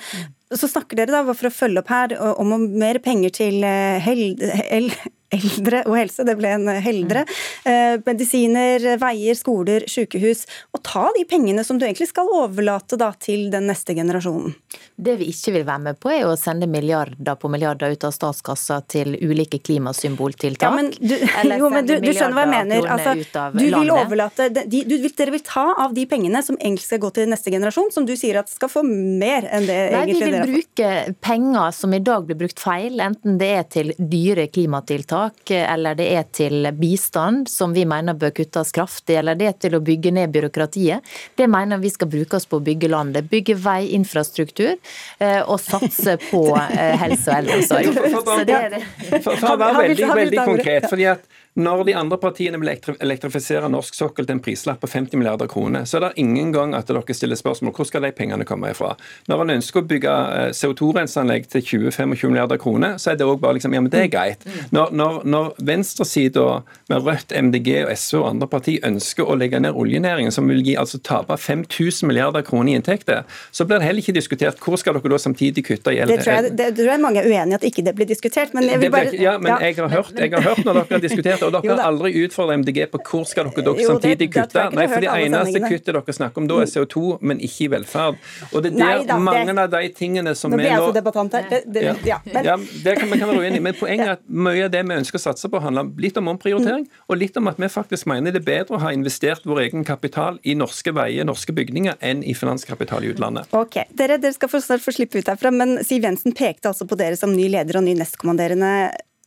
Så snakker dere da, for å følge opp her, om mer penger til hel, held, eldre og helse, det ble en heldre. Mm. medisiner, veier, skoler, sykehus. Og ta de pengene som du egentlig skal overlate da, til den neste generasjonen. Det vi ikke vil være med på, er å sende milliarder på milliarder ut av statskassa til ulike klimasymboltiltak. Ja, men du, jo, men du, du skjønner hva jeg mener. Altså, du vil overlate, de, du, Dere vil ta av de pengene som egentlig skal gå til neste generasjon, som du sier at skal få mer enn det Nei, egentlig dere har Vi vil bruke penger som i dag blir brukt feil, enten det er til dyre klimatiltak tiltak, eller det er til bistand, som vi mener bør kuttes kraftig, eller det er til å bygge ned byråkratiet, det mener vi skal brukes på å bygge landet. Bygge vei, infrastruktur eh, og satse på eh, helse og eldreomsorg. For, å være veldig, veldig konkret, fordi at når de andre partiene vil elektrifisere norsk sokkel til en prislapp på 50 milliarder kroner, så er det ingen gang at dere stiller spørsmål hvor skal de pengene komme ifra. Når en ønsker å bygge eh, CO2-renseanlegg til 20-25 milliarder kroner, så er det òg bare liksom, ja, men det er greit. Når, når, når venstresida med Rødt, MDG og SV og andre partier ønsker å legge ned oljenæringen, som vil gi altså tape 5000 milliarder kroner i inntekter, så blir det heller ikke diskutert hvor skal dere da samtidig kutte i Det tror jeg, det, tror jeg mange er uenig i at ikke det blir diskutert. Men jeg vil bare... Ja, men jeg har hørt, jeg har hørt når dere har diskutert og dere har aldri utfordret MDG på hvor skal dere, dere samtidig kutte. Nei, for det eneste kuttet dere snakker om da, er CO2, men ikke i velferd. Og det er der mange av de tingene som vi nå Nå debattant her. ja, det kan vi kan være uenige i. Men poenget er at mye av det vi ønsker å satse på, handler litt om omprioritering, mm. og litt om at vi faktisk mener det er bedre å ha investert vår egen kapital i norske veier, norske bygninger, enn i finanskapital i utlandet. Ok, Dere, dere skal snart få slippe ut herfra, men Siv Jensen pekte altså på dere som ny leder og ny nestkommanderende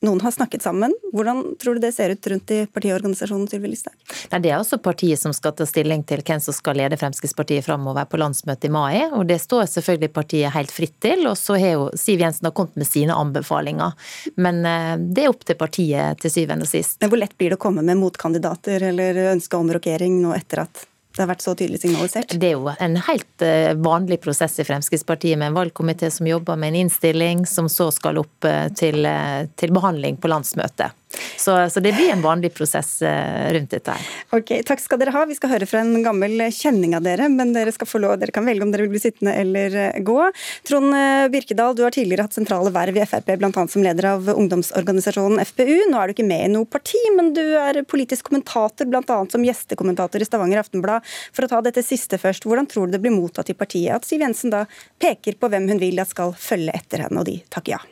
noen har snakket sammen. Hvordan tror du det ser ut rundt i partiorganisasjonen Sylvi Listhaug? Det er også partiet som skal ta stilling til hvem som skal lede Fremskrittspartiet framover på landsmøtet i mai. og Det står selvfølgelig partiet helt fritt til. Og så har jo Siv Jensen har kommet med sine anbefalinger. Men eh, det er opp til partiet til syvende og sist. Men Hvor lett blir det å komme med motkandidater eller ønske om rokering nå etter at det har vært så tydelig signalisert? Det er jo en helt eh, vanlig prosess i Fremskrittspartiet med en valgkomité som jobber med en innstilling, som så skal opp eh, til, eh, til behandling på landsmøtet. Så, så, det blir en vanlig prosess eh, rundt dette her. Ok, Takk skal dere ha. Vi skal høre fra en gammel kjenning av dere, men dere, skal få lov, dere kan velge om dere vil bli sittende eller eh, gå. Trond eh, Birkedal, du har tidligere hatt sentrale verv i Frp, bl.a. som leder av ungdomsorganisasjonen FPU. Nå er du ikke med i noe parti, men du er politisk kommentator, bl.a. som gjestekommentator i Stavanger Aftenblad. For å ta dette siste først, hvordan tror du det blir mottatt i partiet at Siv Jensen da peker på hvem hun vil at skal følge etter henne, og de takker ja?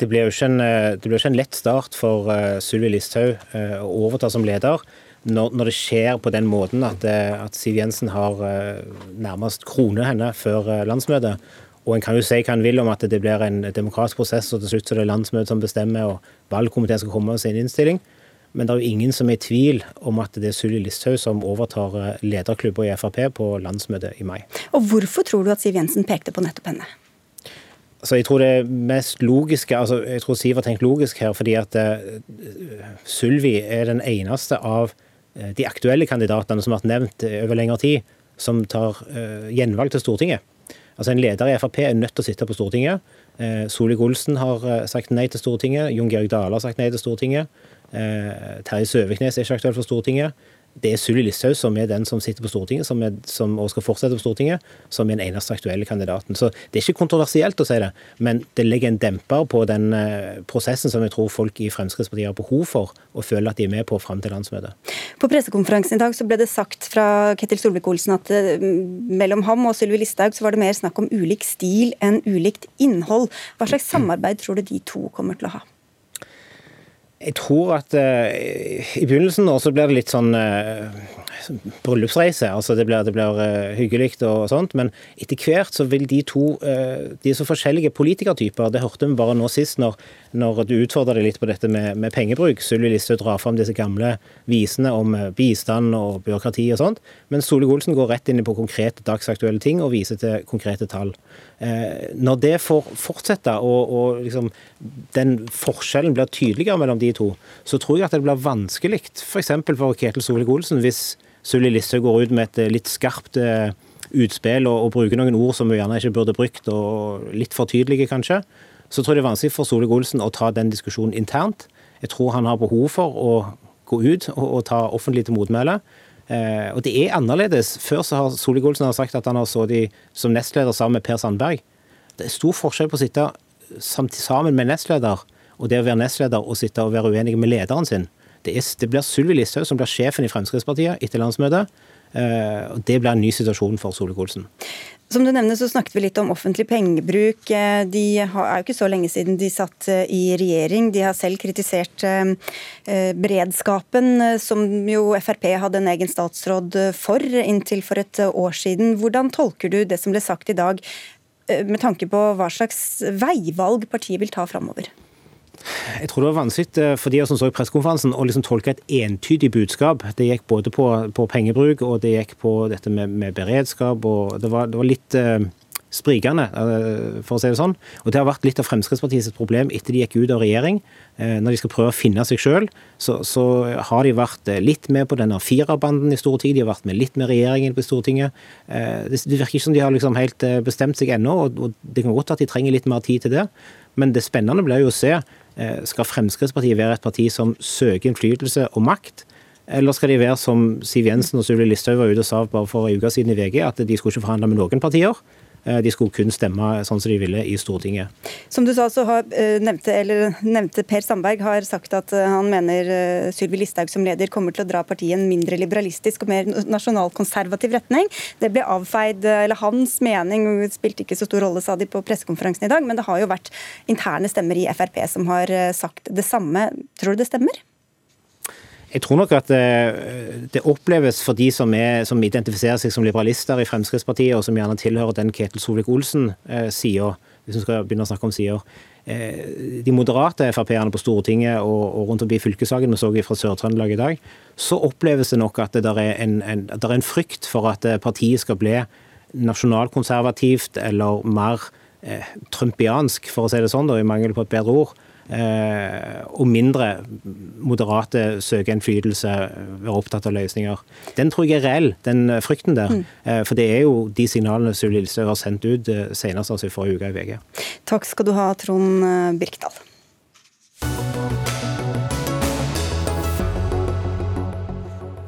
Det blir jo ikke en, eh, ikke en lett start for uh, Sylvi Listhaug uh, å overta som leder. Når, når, det skjer på den måten at, at Siv Jensen har nærmest kronet henne før landsmøtet. Og en kan jo si hva en vil om at det blir en demokratisk prosess, og til slutt så er det landsmøtet som bestemmer, og valgkomiteen skal komme med sin innstilling. Men det er jo ingen som er i tvil om at det er Sylvi Listhaug som overtar lederklubber i Frp på landsmøtet i mai. Og Hvorfor tror du at Siv Jensen pekte på nettopp henne? Altså, jeg tror det mest logiske, altså, jeg tror Siv har tenkt logisk her, fordi at uh, Sylvi er den eneste av uh, de aktuelle kandidatene som har vært nevnt over lengre tid, som tar uh, gjenvalg til Stortinget. Altså En leder i Frp er nødt til å sitte på Stortinget. Uh, Solvik-Olsen har sagt nei til Stortinget. Jon Georg Dale har sagt nei til Stortinget. Terje Søviknes er ikke aktuell for Stortinget det er Sylvi Listhaug som er den som sitter på Stortinget, som, er, som og skal fortsette på Stortinget, som er den eneste aktuelle kandidaten. Så Det er ikke kontroversielt å si det, men det legger en demper på den uh, prosessen som jeg tror folk i Fremskrittspartiet har behov for, og føler at de er med på fram til landsmøtet. På pressekonferansen i dag så ble det sagt fra Ketil Solvik-Olsen at uh, mellom ham og Sylvi Listhaug så var det mer snakk om ulik stil enn ulikt innhold. Hva slags samarbeid tror du de to kommer til å ha? Jeg tror at uh, i begynnelsen nå så blir det litt sånn uh, bryllupsreise. altså Det blir, det blir uh, hyggelig og sånt. Men etter hvert så vil de to De er så forskjellige politikertyper. Det hørte vi bare nå sist, når, når du utfordra deg litt på dette med, med pengebruk. Sylvi Listhaug drar fram disse gamle visene om bistand og byråkrati og sånt. Men Solvik-Olsen går rett inn på konkrete dagsaktuelle ting og viser til konkrete tall. Når det får fortsette, og, og liksom, den forskjellen blir tydeligere mellom de to, så tror jeg at det blir vanskelig f.eks. for, for Ketil Solvik-Olsen hvis Sylvi Listhaug går ut med et litt skarpt utspill og, og, bruker noen ord som hun gjerne ikke burde brukt, og litt for tydelige kanskje, så tror jeg det er vanskelig for Solvik-Olsen å ta den diskusjonen internt. Jeg tror han har behov for å gå ut og, og ta offentlig til motmæle. Eh, og det er annerledes. Før så har Solvik-Olsen sagt at han har sittet som nestleder sammen med Per Sandberg. Det er stor forskjell på å sitte sammen med nestleder og det å være nestleder og sitte og være uenig med lederen sin. Det, er, det blir Sylvi Listhaug som blir sjefen i Fremskrittspartiet etter landsmøtet. Eh, og Det blir en ny situasjon for Solvik-Olsen. Som du nevner, så snakket vi litt om offentlig pengebruk. De har, er jo ikke så lenge siden de satt eh, i regjering. De har selv kritisert beredskapen, som jo Frp hadde en egen statsråd for inntil for et år siden. Hvordan tolker du det som ble sagt i dag, med tanke på hva slags veivalg partiet vil ta framover? Jeg tror det var vanskelig eh, for de som så pressekonferansen å liksom tolke et entydig budskap. Det gikk både på, på pengebruk og det gikk på dette med, med beredskap. og Det var, det var litt uh, sprikende, uh, for å si det sånn. Og Det har vært litt av Fremskrittspartiets problem etter de gikk ut av regjering. Uh, når de skal prøve å finne seg sjøl, så, så, har de vært litt med på denne firerbanden i Stortinget. De har vært med litt med regjeringen på Stortinget. Det, det, virker ikke som de har liksom helt bestemt seg ennå, og, og det kan godt at de trenger litt mer tid til det. Men det spennende blir jo å se Eh, skal Fremskrittspartiet være et parti som søker innflytelse og makt? Eller skal de være som Siv Jensen og Sylvi Listhaug var ute og sa bare for en uke siden i VG, at de skulle ikke forhandle med noen partier? Eh, de skulle kun stemme sånn som de ville i Stortinget. Som du sa, så har, eh, nevnte, nevnte, Per Sandberg har sagt at han mener Sylvi Listhaug som leder kommer til å dra partiet i en mindre liberalistisk og mer nasjonalkonservativ retning. Det ble avfeid, eller Hans mening spilte ikke så stor rolle, sa de på pressekonferansen i dag, men det har jo vært interne stemmer i Frp som har sagt det samme. Tror du det stemmer? Jeg tror nok at det, eh, det oppleves for de som, er, som, identifiserer seg som liberalister i Fremskrittspartiet, og som gjerne tilhører den Ketil Solvik-Olsen-sida, hvis vi skal begynne å snakke om sider. Eh, de moderate Frp-erne på Stortinget og, og rundt omkring fylkessaken vi så fra Sør-Trøndelag i dag, så oppleves det nok at det der er, en, en, der er en frykt for at eh, partiet skal bli nasjonalkonservativt eller mer eh, trumpiansk, for å si det sånn, da, i mangel på et bedre ord. Eh, og mindre moderate søker innflytelse, være opptatt av løsninger. Den tror jeg er reell, den frykten der. Mm. Eh, for det er jo de signalene Sylvi Listhaug har sendt ut eh, senest altså i forrige uke i VG. Takk skal du ha, Trond Birkdal.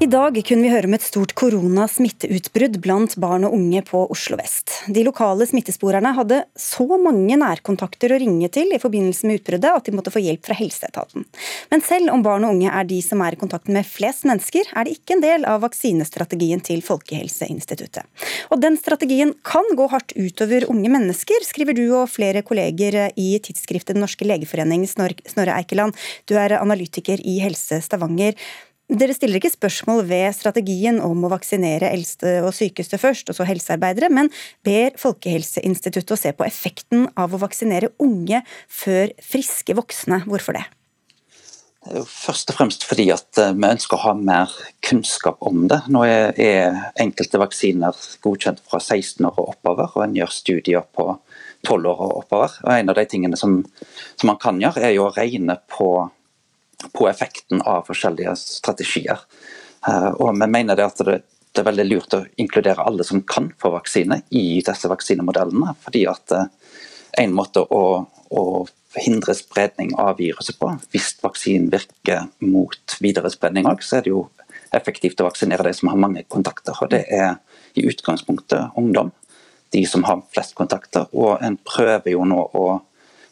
I dag kunne vi høre om et stort koronasmitteutbrudd blant barn og unge på Oslo vest. De lokale smittesporerne hadde så mange nærkontakter å ringe til i forbindelse med utbruddet at de måtte få hjelp fra helseetaten. Men selv om barn og unge er de som er i kontakten med flest mennesker, er det ikke en del av vaksinestrategien til Folkehelseinstituttet. Og den strategien kan gå hardt utover unge mennesker, skriver du og flere kolleger i tidsskriftet Den norske legeforening, Snorre Eikeland. Du er analytiker i Helse Stavanger. Dere stiller ikke spørsmål ved strategien om å vaksinere eldste og sykeste først, og så helsearbeidere, men ber Folkehelseinstituttet å se på effekten av å vaksinere unge før friske voksne. Hvorfor det? Først og fremst fordi at eh, vi ønsker å ha mer kunnskap om det. Nå er enkelte vaksiner godkjent fra 16 år og oppover, og en gjør studier på 12 år og oppover. Og En av de tingene som, som man kan gjøre, er jo å regne på på effekten av forskjellige strategier. Eh, og vi mener det at det, det, er veldig lurt å inkludere alle som kan få vaksine i disse vaksinemodellene. fordi at eh, en måte å, å hindre spredning av viruset på, hvis vaksinen virker mot videre spredning òg, så er det jo effektivt å vaksinere de som har mange kontakter. og Det er i utgangspunktet ungdom, de som har flest kontakter. Og en prøver jo nå å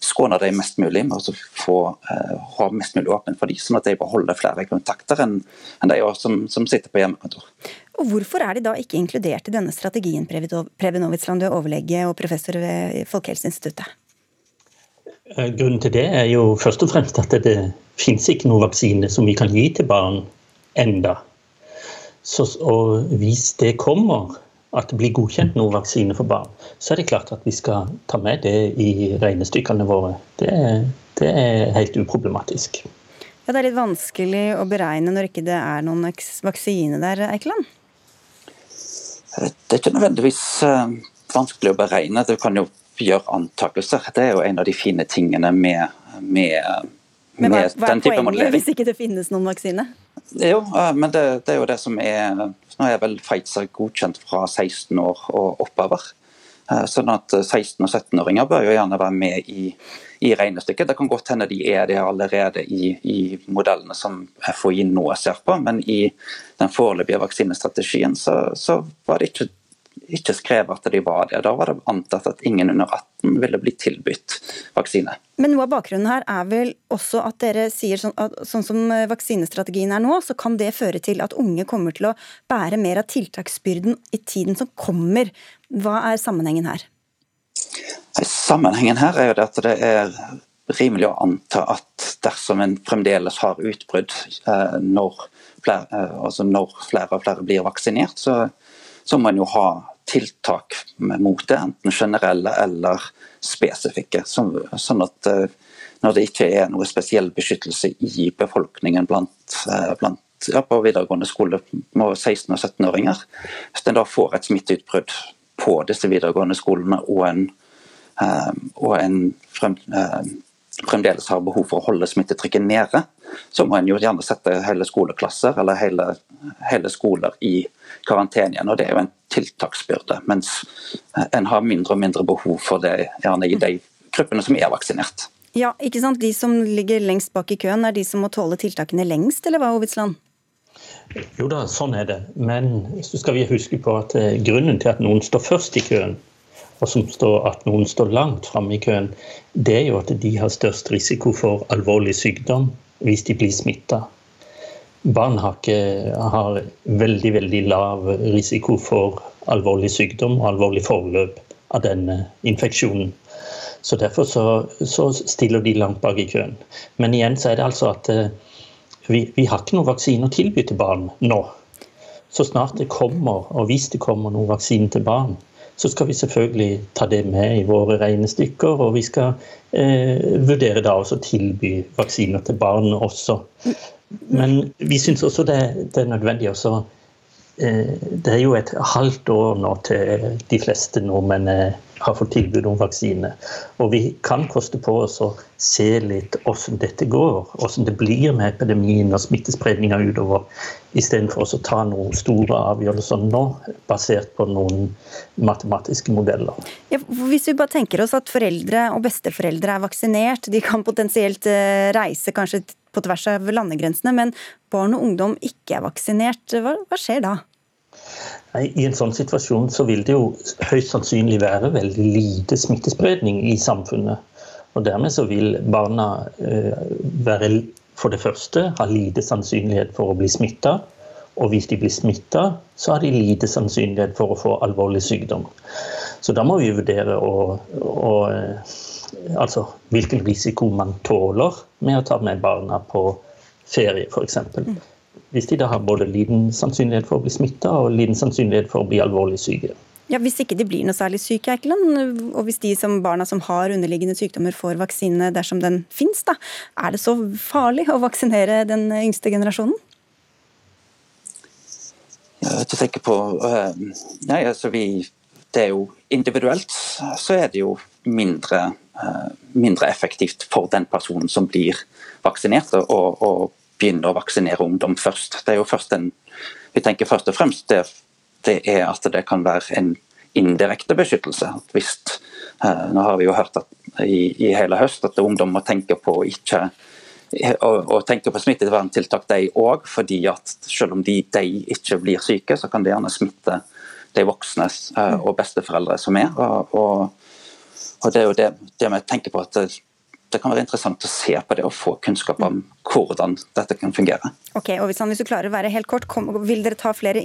skåne dem mest mulig med å få uh, ha mest mulig åpent for dem, sånn at de beholder flere kontakter enn, enn de som, som, sitter på hjemmekontor. Og Hvorfor er de da ikke inkludert i denne strategien, Preben Ovitsland, du er overlege og professor ved Folkehelseinstituttet? Eh, grunnen til det er jo først og fremst at det, det finnes ikke noen vaksine som vi kan gi til barn enda. Så, og hvis det kommer, at det blir godkjent noen vaksine for barn, så er det klart at vi skal ta med det i regnestykkene våre. Det, det er helt uproblematisk. Ja, Det er litt vanskelig å beregne når ikke det er noen vaksine der, Eikeland? Det er ikke nødvendigvis eh, vanskelig å beregne. Du kan jo gjøre antakelser. Det er jo en av de fine tingene med, med, Men hva, hva er poenget hvis ikke det finnes noen vaksine? Jo, eh, men det, det er jo det som er Nå er vel Pfizer godkjent fra 16 år og oppover. Eh, Sånn at 16- og 17-åringer bør jo gjerne være med i, i regnestykket. Det kan godt hende de er det allerede i, i modellene som FHI nå ser på, men i den foreløpige vaksinestrategien så, så var det ikke, ikke skrevet at de var det. Da var det antatt at ingen under 18 ville bli tilbudt vaksine. Men noe av bakgrunnen her er vel også at dere sier sånn, at, sånn som vaksinestrategien er nå, så kan det føre til at unge kommer til å bære mer av tiltaksbyrden i tiden som kommer. Hva er sammenhengen her? Sammenhengen her er jo det at det er rimelig å anta at dersom en fremdeles har utbrudd eh, når flere, eh, altså når flere og flere blir vaksinert, så, så må en jo ha tiltak mot det, enten generelle eller spesifikke. Sånn, at eh, når det ikke er noe spesiell beskyttelse i befolkningen blant, eh, blant ja, på videregående skole med 16- og 17-åringer, hvis en da får et smitteutbrudd på disse videregående skolene og en, eh, og en frem, fremdeles har behov for å holde smittetrykket nede, så må en jo gjerne sette hele skoleklasser eller hele, hele skoler i karantene igjen. og Det er jo en tiltaksbyrde, mens eh, en har mindre og mindre behov for det gjerne i de gruppene som er vaksinert. Ja, ikke sant? De som ligger lengst bak i køen, er de som må tåle tiltakene lengst, eller hva, Hovidsland? Jo da, sånn er det. Men så skal vi huske på at eh, grunnen til at noen står først i køen, og som står, at noen står langt framme i køen, det er jo at de har størst risiko for alvorlig sykdom hvis de blir smitta. Barn har, ikke, har veldig, veldig lav risiko for alvorlig sykdom og alvorlig forløp av denne infeksjonen. Så Derfor så, så stiller de langt bak i køen. Men igjen så er det altså at eh, vi, vi har ikke noen vaksine å tilby til barn nå. Så snart det kommer, og hvis det kommer noen vaksine til barn, så skal vi selvfølgelig ta det med i våre regnestykker. Og vi skal eh, vurdere da også tilby vaksiner til barn også. Men vi syns også det, det, er nødvendig også eh, Det er jo et halvt år nå til de fleste nordmenn eh, har fått tilbud om vaksine. Og vi kan koste på oss å se litt hvordan dette går, hvordan det blir med epidemien og smittespredninga utover, istedenfor å ta noen store avgjørelser nå, basert på noen matematiske modeller. Ja, hvis vi bare tenker oss at foreldre og besteforeldre er vaksinert, de kan potensielt eh, reise kanskje på tvers av landegrensene, men barn og ungdom ikke er vaksinert, hva, hva skjer da? I en sånn situasjon så vil det jo høyst sannsynlig være veldig lite smittespredning i samfunnet. Og Dermed så vil barna eh, være for det første ha lite sannsynlighet for å bli smitta. Og hvis de blir smitta, så har de lite sannsynlighet for å få alvorlig sykdom. Så da må vi vurdere å, å, altså, hvilken risiko man tåler med å ta med barna på ferie, f.eks. Hvis de da har både liten sannsynlighet for å bli smitta og liten sannsynlighet for å bli alvorlig syke. Ja, Hvis ikke de blir noe særlig syke, Eikeland, og hvis de som barna som har underliggende sykdommer får vaksine dersom den fins, da, er det så farlig å vaksinere den yngste generasjonen? Jeg vet ikke på uh, Nei, altså vi Det er jo individuelt så er det jo mindre, uh, mindre effektivt for den personen som blir vaksinert, og å begynne å vaksinere ungdom først. Det er jo først en Vi tenker først og fremst det, det er at det kan være en indirekte beskyttelse. Hvis, uh, nå har vi jo hørt i, i hele høst at ungdom må tenke på ikke og tenke på smitteverntiltak de òg, fordi at selv om de, de, ikke blir syke, så kan det gjerne smitte de voksne uh, og besteforeldre som er. Og, og, og det er jo det, det vi tenker på at det, det, kan være interessant å se på det og få kunnskap om hvordan dette kan fungere. Ok, og Hvis, han, hvis du klarer å være helt kort, kom, vil dere ta flere,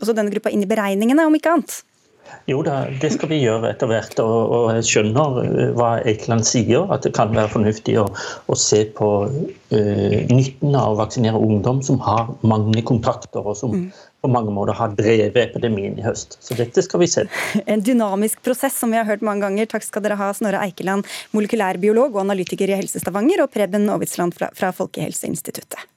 også denne gruppa inn i beregningene, om ikke annet? Jo da, det skal vi gjøre etter hvert. Og, og jeg skjønner hva Eikeland sier, at det kan være fornuftig å, å se på uh, nytten av å vaksinere ungdom som har mange kontakter, og som mm. På mange måter har drevet epidemien i høst. Så dette skal vi se En dynamisk prosess som vi har hørt mange ganger. Takk skal dere ha, Snorre Eikeland, molekylærbiolog og analytiker i Helse Stavanger, og Preben Aavitsland fra, Folkehelseinstituttet.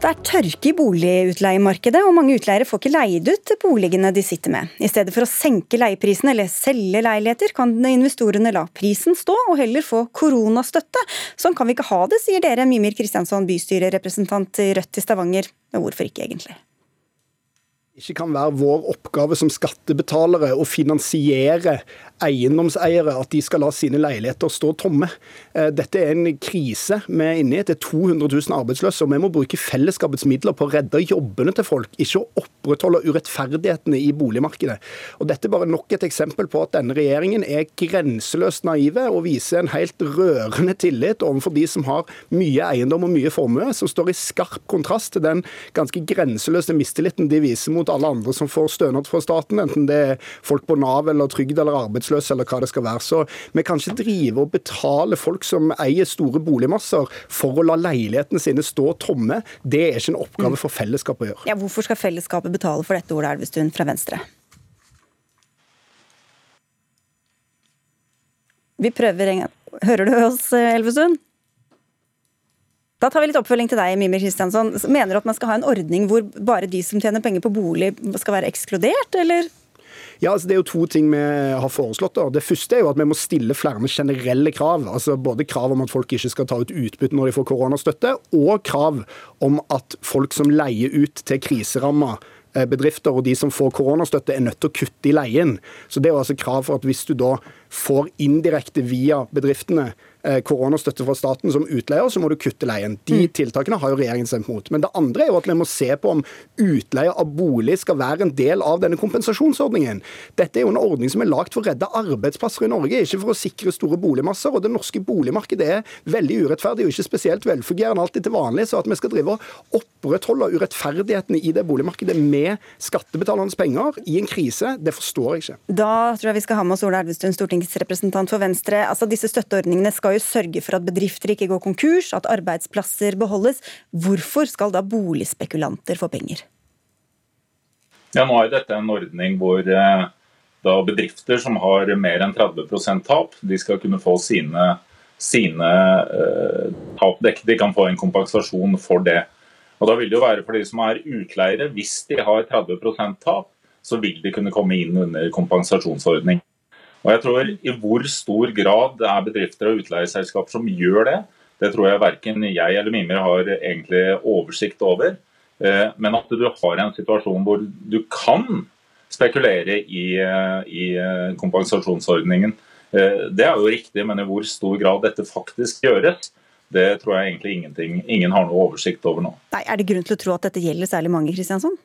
Det er tørke i boligutleiemarkedet, og mange utleiere får ikke leid ut boligene de sitter med. I stedet for å senke leieprisen eller selge leiligheter, kan investorene la prisen stå og heller få koronastøtte. Sånn kan vi ikke ha det, sier dere, Mimir Kristiansson, bystyrerepresentant i Rødt i Stavanger. Men hvorfor ikke, egentlig? ikke kan være vår oppgave som skattebetalere å finansiere eiendomseiere at de skal la sine leiligheter stå tomme. Eh, dette er en krise vi er inne i. Det er 200 000 arbeidsløse, og vi må bruke fellesskapets midler på å redde jobbene til folk, ikke å opprettholde urettferdighetene i boligmarkedet. Og Dette er bare nok et eksempel på at denne regjeringen er grenseløst naive og viser en helt rørende tillit overfor de som har mye eiendom og mye formue, som står i skarp kontrast til den ganske grenseløse mistilliten de viser mot alle andre som får stønad fra staten, enten det er folk på Nav eller trygd eller arbeidsløse eller hva det skal være. Så vi kan ikke drive og betale folk som eier store boligmasser for å la leilighetene sine stå tomme. Det er ikke en oppgave for fellesskapet å gjøre. Ja, hvorfor skal fellesskapet betale for dette, Ola Elvestuen fra Venstre? Vi prøver en gang. Hører du oss, Elvestuen? Da tar vi litt oppfølging til deg, Mimir Kristiansson. Mener du at man skal ha en ordning hvor bare de som tjener penger på bolig skal være ekskludert, eller? Ja, altså Det er jo to ting vi har foreslått. Da. Det første er jo at vi må stille flere generelle krav. altså Både krav om at folk ikke skal ta ut utbytte når de får koronastøtte, og krav om at folk som leier ut til kriseramma eh, bedrifter og de som får koronastøtte, er nødt til å kutte i leien. Så Det er jo altså krav for at hvis du da får indirekte via bedriftene koronastøtte fra staten som utleier, så må du kutte leien. De mm. tiltakene har jo regjeringen stemt mot. Men det andre er jo at vi må se på om utleie av bolig skal være en del av denne kompensasjonsordningen. Dette er jo en ordning som er lagd for å redde arbeidsplasser i Norge, ikke for å sikre store boligmasser. Og det norske boligmarkedet er veldig urettferdig og ikke spesielt velfungerende alltid til vanlig. Så at vi skal drive og opprettholde urettferdighetene i det boligmarkedet med skattebetalernes penger i en krise, det forstår jeg ikke. Da tror jeg vi skal ha med oss Ola Elvestuen, stortingsrepresentant for Venstre. Altså Disse støtteordningene skal skal jo sørge for at bedrifter ikke går konkurs, at arbeidsplasser beholdes. Hvorfor skal da boligspekulanter få penger? Ja, nå er dette en ordning hvor eh, da bedrifter som har mer enn 30% tap, de skal kunne få sine, sine eh, tap dekket. De kan få en kompensasjon for det. Og da vil det jo være for de som er utleiere, hvis de har 30% tap, så vil de kunne komme inn under kompensasjonsordning. Og jeg tror I hvor stor grad det er bedrifter og utleieselskaper som gjør det, det tror jeg verken jeg eller Mimir har egentlig oversikt over. Eh, men at du har en situasjon hvor du kan spekulere i, eh, i eh, kompensasjonsordningen, det er jo riktig. Men i hvor stor grad dette faktisk gjøres, det tror jeg egentlig ingen har noe oversikt over nå. Nei, Er det grunn til å tro at dette gjelder særlig mange, Kristiansson?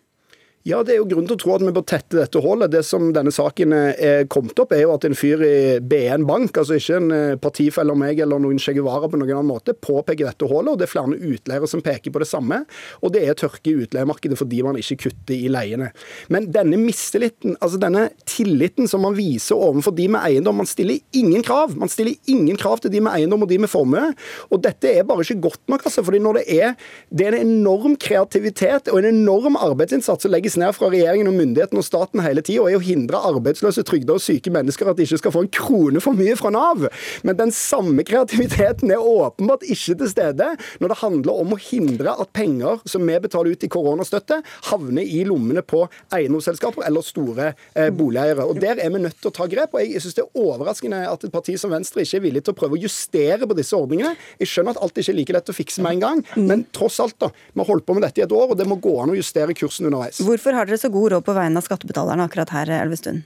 Ja, det er jo grunn til å tro at vi bør tette dette hullet. Det som denne saken er kommet opp, er jo at en fyr i BN Bank, altså ikke en eh, partifelle av meg eller noen Che Guevara på noen annen måte, påpeker dette hullet. Og det er flere utleiere som peker på det samme. Og det er tørke i utleiemarkedet fordi man ikke kutter i leiene. Men denne mistilliten, altså denne tilliten som man viser overfor de med eiendom Man stiller ingen krav. Man stiller ingen krav til de med eiendom og de med formue. Og dette er bare ikke godt nok, altså. fordi når det er, det er en enorm kreativitet og en enorm arbeidsinnsats som legges ned fra regjeringen og myndighetene og staten hele tida, er å hindre arbeidsløse, trygda og syke mennesker at de ikke skal få en krone for mye fra Nav. Men den samme kreativiteten er åpenbart ikke til stede når det handler om å hindre at penger som vi betaler ut i koronastøtte, havner i lommene på eiendomsselskaper eller store eh, boligeiere. Og Der er vi nødt til å ta grep. og Jeg synes det er overraskende at et parti som Venstre ikke er villig til å prøve å justere på disse ordningene. Jeg skjønner at alt ikke er like lett å fikse med en gang, men tross alt, da. Vi har holdt på med dette i et år, og det må gå an å justere kursen underveis. Hvorfor Hvorfor har dere så god råd på vegne av skattebetalerne akkurat her, Elvestuen?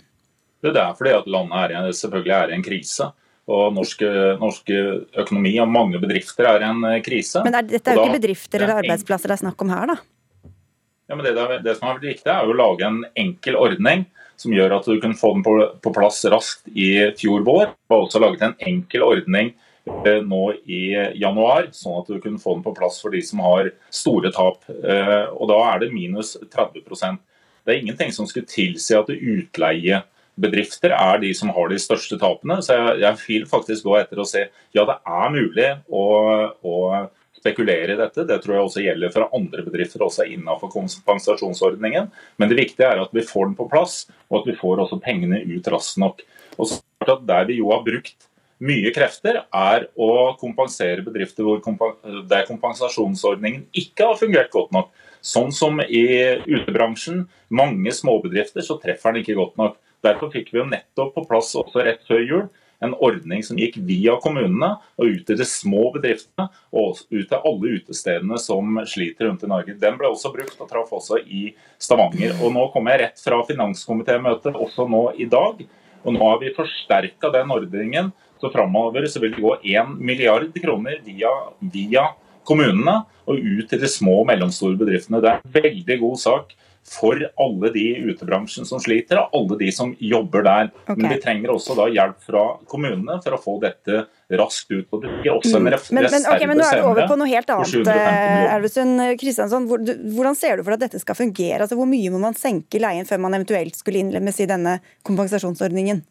Det er fordi at landet er, selvfølgelig er i en krise. Og norsk, norsk, økonomi og mange bedrifter er i en eh, krise. Men er, dette er jo ikke bedrifter eller arbeidsplasser det er snakk om her, da? Ja, men det, det, som er veldig viktig, er å lage en enkel ordning som gjør at du kunne få den på, på plass raskt i fjor vår. Vi har også laget en enkel ordning nå i januar, sånn at du kunne få den på plass for de som har store tap. Eh, og Da er det minus 30% Det er ingenting som skulle tilsi at utleiebedrifter er de som har de største tapene. Så jeg, jeg vil faktisk gå etter og se ja, det er mulig å, å spekulere i dette. Det tror jeg også gjelder for andre bedrifter også innenfor kompensasjonsordningen. Men det viktige er at vi får den på plass, og at vi får også pengene ut raskt nok. Og så Der vi jo har brukt mye krefter, er å kompensere bedrifter hvor der kompensasjonsordningen ikke har fungert godt nok. Sånn som i utebransjen, mange småbedrifter, så treffer den ikke godt nok. Derfor fikk vi jo nettopp på plass også rett før jul en ordning som gikk via kommunene og ut til de små bedriftene og ut til alle utestedene som sliter rundt i Norge. Den ble også brukt og traff også i Stavanger. Og Nå kommer jeg rett fra finanskomitémøtet, også nå i dag. Og Nå har vi forsterka den ordningen. Så framover så vil det gå 1 milliard kroner via, via kommunene og ut til de små og mellomstore bedriftene. Det er en veldig god sak for alle de i utebransjen som sliter, og alle de som jobber der. Okay. Men vi trenger også da hjelp fra kommunene for å få dette raskt ut. og det er også en mm. men, men, okay, men nå er du over på noe helt annet. Elvesund Kristiansson. Hvordan ser du for at dette skal fungere? Altså, hvor mye må man senke leien før man eventuelt skulle innlemmes i denne kompensasjonsordningen?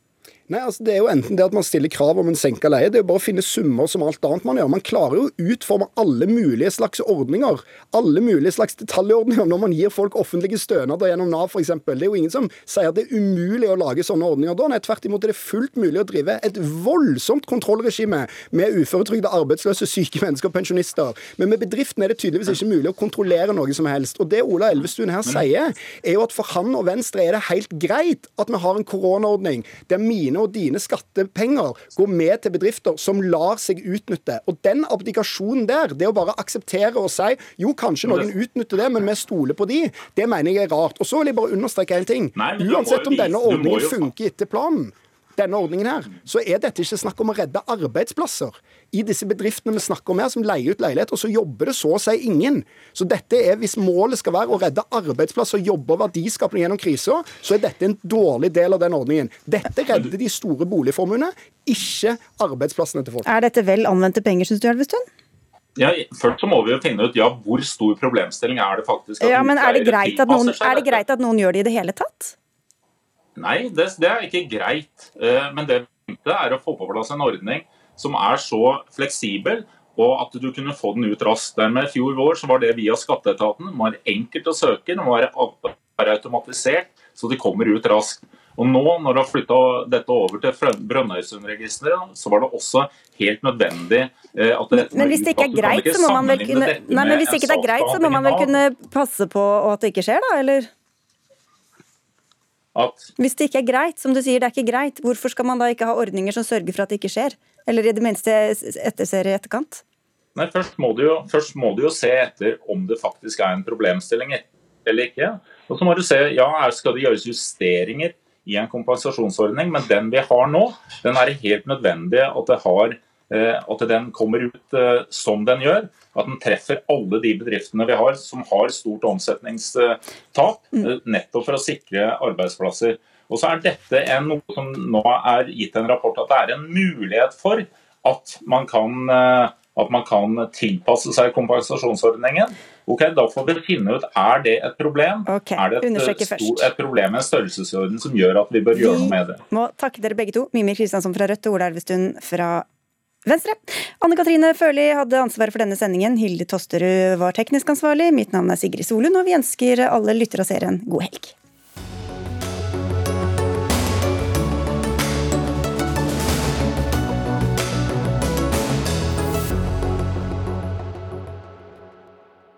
Nei, altså Det er jo enten det at man stiller krav om en senka leie, det er jo bare å finne summer som alt annet man gjør. Man klarer jo å utforme alle mulige slags ordninger, alle mulige slags detaljordninger når man gir folk offentlige stønader gjennom Nav f.eks. Det er jo ingen som sier at det er umulig å lage sånne ordninger da. Nei, tvert imot er det fullt mulig å drive et voldsomt kontrollregime med uføretrygde, arbeidsløse, syke mennesker og pensjonister. Men med bedriftene er det tydeligvis ikke mulig å kontrollere noe som helst. Og det Ola Elvestuen her sier, er jo at for han og Venstre er det helt greit at vi har en koronaordning der mine mine og dine skattepenger går med til bedrifter som lar seg utnytte. Og den abdikasjonen der, det å bare akseptere og si jo, kanskje noen utnytter det, men vi stoler på de, det mener jeg er rart. Og så vil jeg bare understreke en ting. Uansett om denne ordningen funker etter planen, denne ordningen her, så er dette ikke snakk om å redde arbeidsplasser. I disse bedriftene vi snakker om her, som leier ut leilighet, og så jobber det så å si ingen. Så dette er, hvis målet skal være å redde arbeidsplasser, jobbe og verdiskapning gjennom krisa, så er dette en dårlig del av den ordningen. Dette redder de store boligformuene, ikke arbeidsplassene til folk. Er dette vel anvendte penger, syns du, Elvestuen? Ja, først så må vi jo finne ut ja, hvor stor problemstilling er det faktisk. Ja, men er det, greit at noen, er det greit at noen gjør det i det hele tatt? Nei, det, det er ikke greit. Eh, men det er å få på plass en ordning som er så fleksibel, og at du kunne få den ut raskt. Dermed I fjor vår så var det via skatteetaten. Den var enkelt å søke, det var automatisert, så de kommer ut raskt. Og nå, når du har flytta dette over til Brønnøysundregisteret, så var det også helt nødvendig eh, at dette Men hvis det ikke er greit, så må man vel kunne Nei, men hvis ikke det er greit, så må man vel kunne passe på at det ikke skjer, da? Eller? at Hvis det ikke er greit, som du sier, det er ikke greit, hvorfor skal man da ikke ha ordninger som sørger for at det ikke skjer? Eller i det minste etterser i etterkant? Nei, først må, jo, først må, du jo, se etter om det faktisk er en problemstilling eller ikke. Og så må du se, ja, Skal det gjøres justeringer i en kompensasjonsordning, men den vi har nå, den er helt nødvendig at det har Eh, at den kommer ut eh, som den gjør. At den treffer alle de bedriftene vi har som har stort omsetningstap, mm. eh, nettopp for å sikre arbeidsplasser. Og så er dette en, noe som nå er gitt en rapport at det er en mulighet for at man kan, at man kan tilpasse seg kompensasjonsordningen. Ok, Da får vi finne ut er det et problem. Okay, er det et, stor, et problem med en størrelsesorden som gjør at vi bør gjøre noe med det? Vi må takke dere begge to. Mimir Kristiansson fra Rødt og Ola Elvestuen fra Venstre. Anne Katrine Førli hadde ansvaret for denne sendingen. Hilde Tosterud var teknisk ansvarlig. Mitt navn er Sigrid Solund, og vi ønsker alle lyttere og seere en god helg.